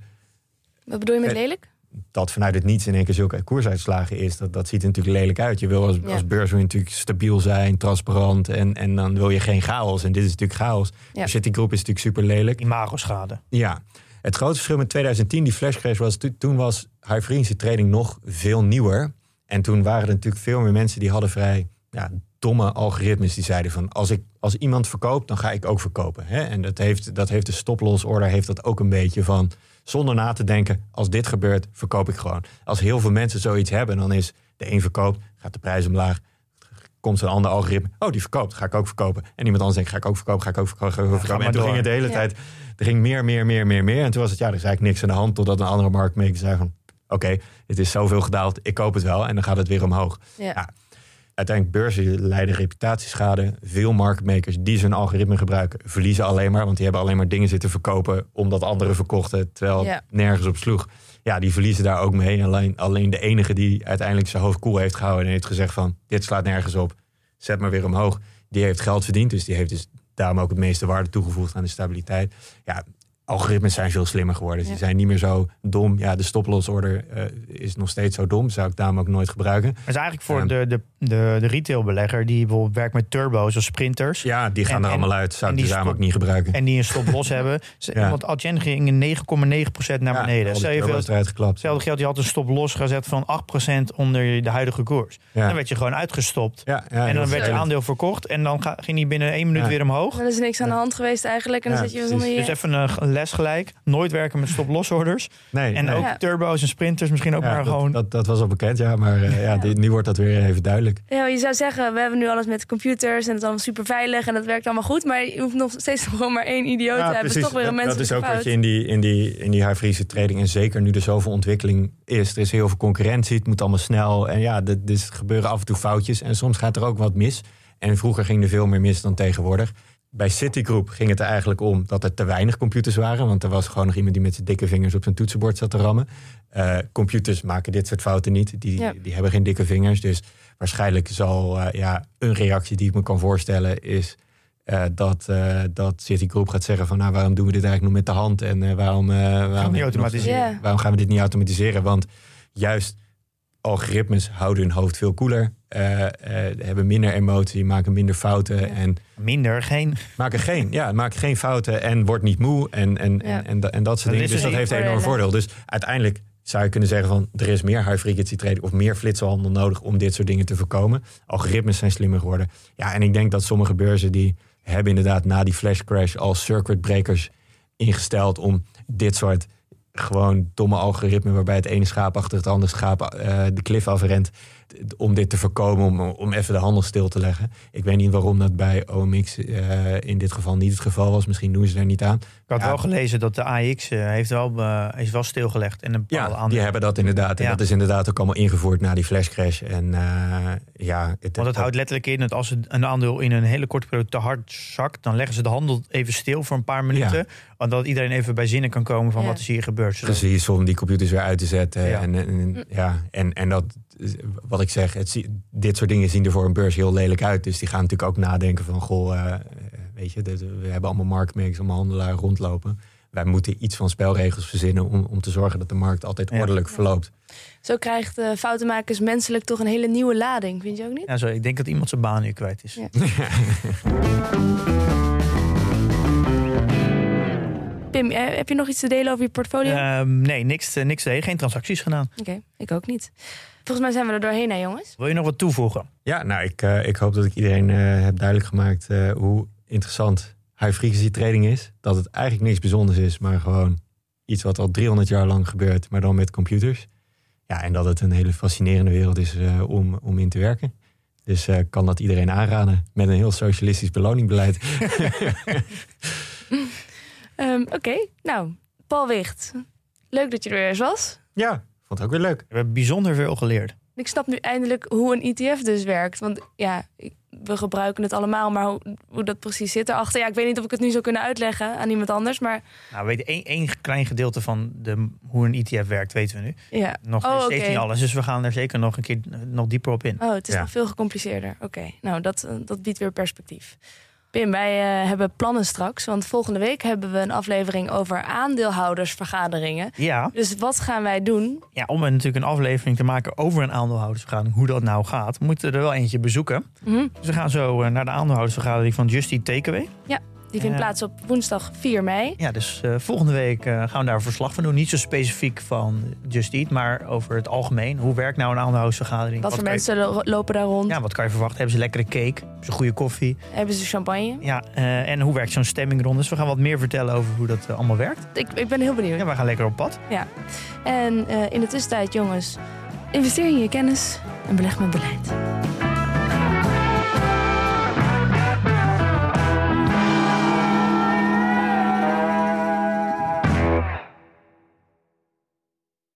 Wat bedoel je met lelijk? Dat vanuit het niets in één keer zulke koersuitslagen is, dat, dat ziet er natuurlijk lelijk uit. Je wil als, Ja. als beurs wil je natuurlijk stabiel zijn, transparant en, en dan wil je geen chaos. En dit is natuurlijk chaos. Ja. De Citigroep is natuurlijk super lelijk. Imago-schade. Ja, het grote verschil met 2010, die flash crash, was to- toen was high frequency trading nog veel nieuwer. En toen waren er natuurlijk veel meer mensen die hadden vrij ja, domme algoritmes die zeiden van als ik als iemand verkoopt, dan ga ik ook verkopen. Hè? En dat heeft, dat heeft de stop-loss order heeft dat ook een beetje van zonder na te denken, als dit gebeurt, verkoop ik gewoon. Als heel veel mensen zoiets hebben, dan is de een verkoopt, gaat de prijs omlaag, komt een ander algoritme. Oh, die verkoopt, ga ik ook verkopen. En iemand anders denkt, ga ik ook verkopen, ga ik ook verkopen, ga ik ook verkopen. maar en toen door. ging het de hele Ja. tijd, er ging meer, meer, meer, meer, meer. En toen was het, ja, er is eigenlijk niks aan de hand, totdat een andere marktmaker zei van, oké, het is zoveel gedaald, ik koop het wel. En dan gaat het weer omhoog. Ja. Ja. Uiteindelijk beurzen leiden reputatieschade. Veel marktmakers die zijn algoritme gebruiken, verliezen alleen maar. Want die hebben alleen maar dingen zitten verkopen omdat anderen verkochten, terwijl het nergens op sloeg. Ja, die verliezen daar ook mee. Alleen, alleen de enige die uiteindelijk zijn hoofd koel heeft gehouden en heeft gezegd van dit slaat nergens op, zet maar weer omhoog. Die heeft geld verdiend, dus die heeft dus daarom ook het meeste waarde toegevoegd aan de stabiliteit. Ja, algoritmes zijn veel slimmer geworden. Ze Ja. zijn niet meer zo dom. Ja, de stop-loss-order eh, is nog steeds zo dom. Zou ik daarom ook nooit gebruiken. Maar het is eigenlijk voor Ja. de, de, de, de retailbelegger die bijvoorbeeld werkt met turbo's of sprinters. Ja, die gaan En- er en- allemaal uit. Zou ik die daarom ook niet gebruiken. En die een stop los hebben. Ja. Want Adyen ging in 9,9% naar beneden. Ja, hetzelfde geld, je had een stop los gezet van 8% onder de huidige koers. Ja. Dan werd je gewoon uitgestopt. Ja, ja, en dan werd je aandeel verkocht. En dan ga- ging die binnen één minuut Ja. weer omhoog. Dan is er niks aan de hand geweest eigenlijk. En dan Ja, zit je zonder je... Dus even een les gelijk. Nooit werken met stop-loss orders. Nee, En nee. ook Ja. turbo's en sprinters misschien ook Ja, maar dat, gewoon. Dat, dat was al bekend, ja. Maar eh, ja, nu wordt dat weer even duidelijk. Ja, je zou zeggen, we hebben nu alles met computers en het is allemaal super veilig en dat werkt allemaal goed. Maar je hoeft nog steeds gewoon maar één idioot te hebben. Toch weer een dat, dat is ook fout. wat je in die, in die, in die high frequency trading... en zeker nu er zoveel ontwikkeling is. Er is heel veel concurrentie, het moet allemaal snel. En ja, er dus er gebeuren af en toe foutjes. En soms gaat er ook wat mis. En vroeger ging er veel meer mis dan tegenwoordig. Bij Citigroup ging het er eigenlijk om dat er te weinig computers waren. Want er was gewoon nog iemand die met zijn dikke vingers op zijn toetsenbord zat te rammen. Eh, computers maken dit soort fouten niet. Die, Ja. die hebben geen dikke vingers. Dus waarschijnlijk zal eh, ja, een reactie die ik me kan voorstellen is... eh, dat, eh dat Citigroup gaat zeggen van... nou, waarom doen we dit eigenlijk nog met de hand? En eh, waarom, eh, waarom, hebben we nog- automatiseren? Waarom gaan we dit niet automatiseren? Want juist algoritmes houden hun hoofd veel koeler. eh, eh, hebben minder emotie, maken minder fouten... en Minder, geen. maken geen, ja, maken geen fouten en wordt niet moe en, en, Ja. en, en, da- en dat soort Dat dingen. Dus dat dus heeft een enorm voordeel. Dus uiteindelijk zou je kunnen zeggen van er is meer high frequency trading of meer flitselhandel nodig om dit soort dingen te voorkomen. Algoritmes zijn slimmer geworden. Ja, en ik denk dat sommige beurzen die hebben inderdaad na die flash crash al circuit breakers ingesteld om dit soort gewoon domme algoritmen waarbij het ene schaap achter het andere schaap eh, de klif afrent. Om dit te voorkomen, om, om even de handel stil te leggen. Ik weet niet waarom dat bij OMX eh, in dit geval niet het geval was. Misschien doen ze er niet aan. Ik had Ja. wel gelezen dat de AX eh, heeft wel, eh, is wel stilgelegd. En een bepaalde Ja, aandeel. die hebben dat inderdaad. En Ja. dat is inderdaad ook allemaal ingevoerd na die flash crash. En eh, ja, het, Want het houdt letterlijk in dat als een aandeel in een hele korte periode te hard zakt, dan leggen ze de handel even stil voor een paar minuten. Want dat iedereen even bij zinnen kan komen van Ja. wat is hier gebeurd. Zodat- Precies, om die computers weer uit te zetten. Ja. En, en, ja, en, en dat, wat ik zeg, het, dit soort dingen zien er voor een beurs heel lelijk uit. Dus die gaan natuurlijk ook nadenken van, goh, eh, weet je, dit- we hebben allemaal marktmakers, allemaal handelaren rondlopen. Wij moeten iets van spelregels verzinnen om, om te zorgen dat de markt altijd Ja. ordelijk verloopt. Zo krijgt de foutenmakers menselijk toch een hele nieuwe lading, vind je ook niet? Ja, zo, ik denk dat iemand zijn baan nu kwijt is. Ja. Pim, eh, heb je nog iets te delen over je portfolio? Ehm, nee, niks, eh, niks te Geen transacties gedaan. Oké, ik ook niet. Volgens mij zijn we er doorheen, hè jongens? Wil je nog wat toevoegen? Ja, nou, ik, eh, ik hoop dat ik iedereen eh, heb duidelijk gemaakt eh, hoe interessant high frequency trading is. Dat het eigenlijk niks bijzonders is, maar gewoon iets wat al 300 jaar lang gebeurt, maar dan met computers. Ja, en dat het een hele fascinerende wereld is eh, om, om in te werken. Dus eh, kan dat iedereen aanraden met een heel socialistisch beloningbeleid. Ehm, Oké, nou, Paul Wicht. Leuk dat je er weer eens was. ja, vond het ook weer leuk. We hebben bijzonder veel geleerd. Ik snap nu eindelijk hoe een ETF dus werkt. Want ja, we gebruiken het allemaal, maar hoe, hoe dat precies zit erachter. Ja, ik weet niet of ik het nu zou kunnen uitleggen aan iemand anders, maar Nou, we weten één, één klein gedeelte van de, hoe een ETF werkt, weten we nu. ja. Nog Oh, steeds niet alles, dus we gaan er zeker nog een keer nog dieper op in. Oh, het is Ja. nog veel gecompliceerder. Oké, nou, dat, eh, dat biedt weer perspectief. Pim, wij eh, hebben plannen straks. Want volgende week hebben we een aflevering over aandeelhoudersvergaderingen. Ja, Dus wat gaan wij doen? ja, om natuurlijk een aflevering te maken over een aandeelhoudersvergadering, hoe dat nou gaat, moeten we er wel eentje bezoeken. Mhm. Dus we gaan zo eh, naar de aandeelhoudersvergadering van Justy Takeaway. Die vindt Ja. plaats op woensdag 4 mei. Ja, dus eh, volgende week eh, gaan we daar verslag van doen. Niet zo specifiek van Just Eat, maar over het algemeen. Hoe werkt nou een aandeelhoudersvergadering? Wat voor kan je- mensen lo- lopen daar rond? Ja, wat kan je verwachten? Hebben ze lekkere cake? Hebben ze goede koffie? Hebben ze champagne? Ja, eh, en hoe werkt zo'n stemmingronde? Dus we gaan wat meer vertellen over hoe dat allemaal werkt. Ik, ik ben heel benieuwd. Ja, wij gaan lekker op pad. En eh, in de tussentijd, jongens, investeer in je kennis en beleg met beleid.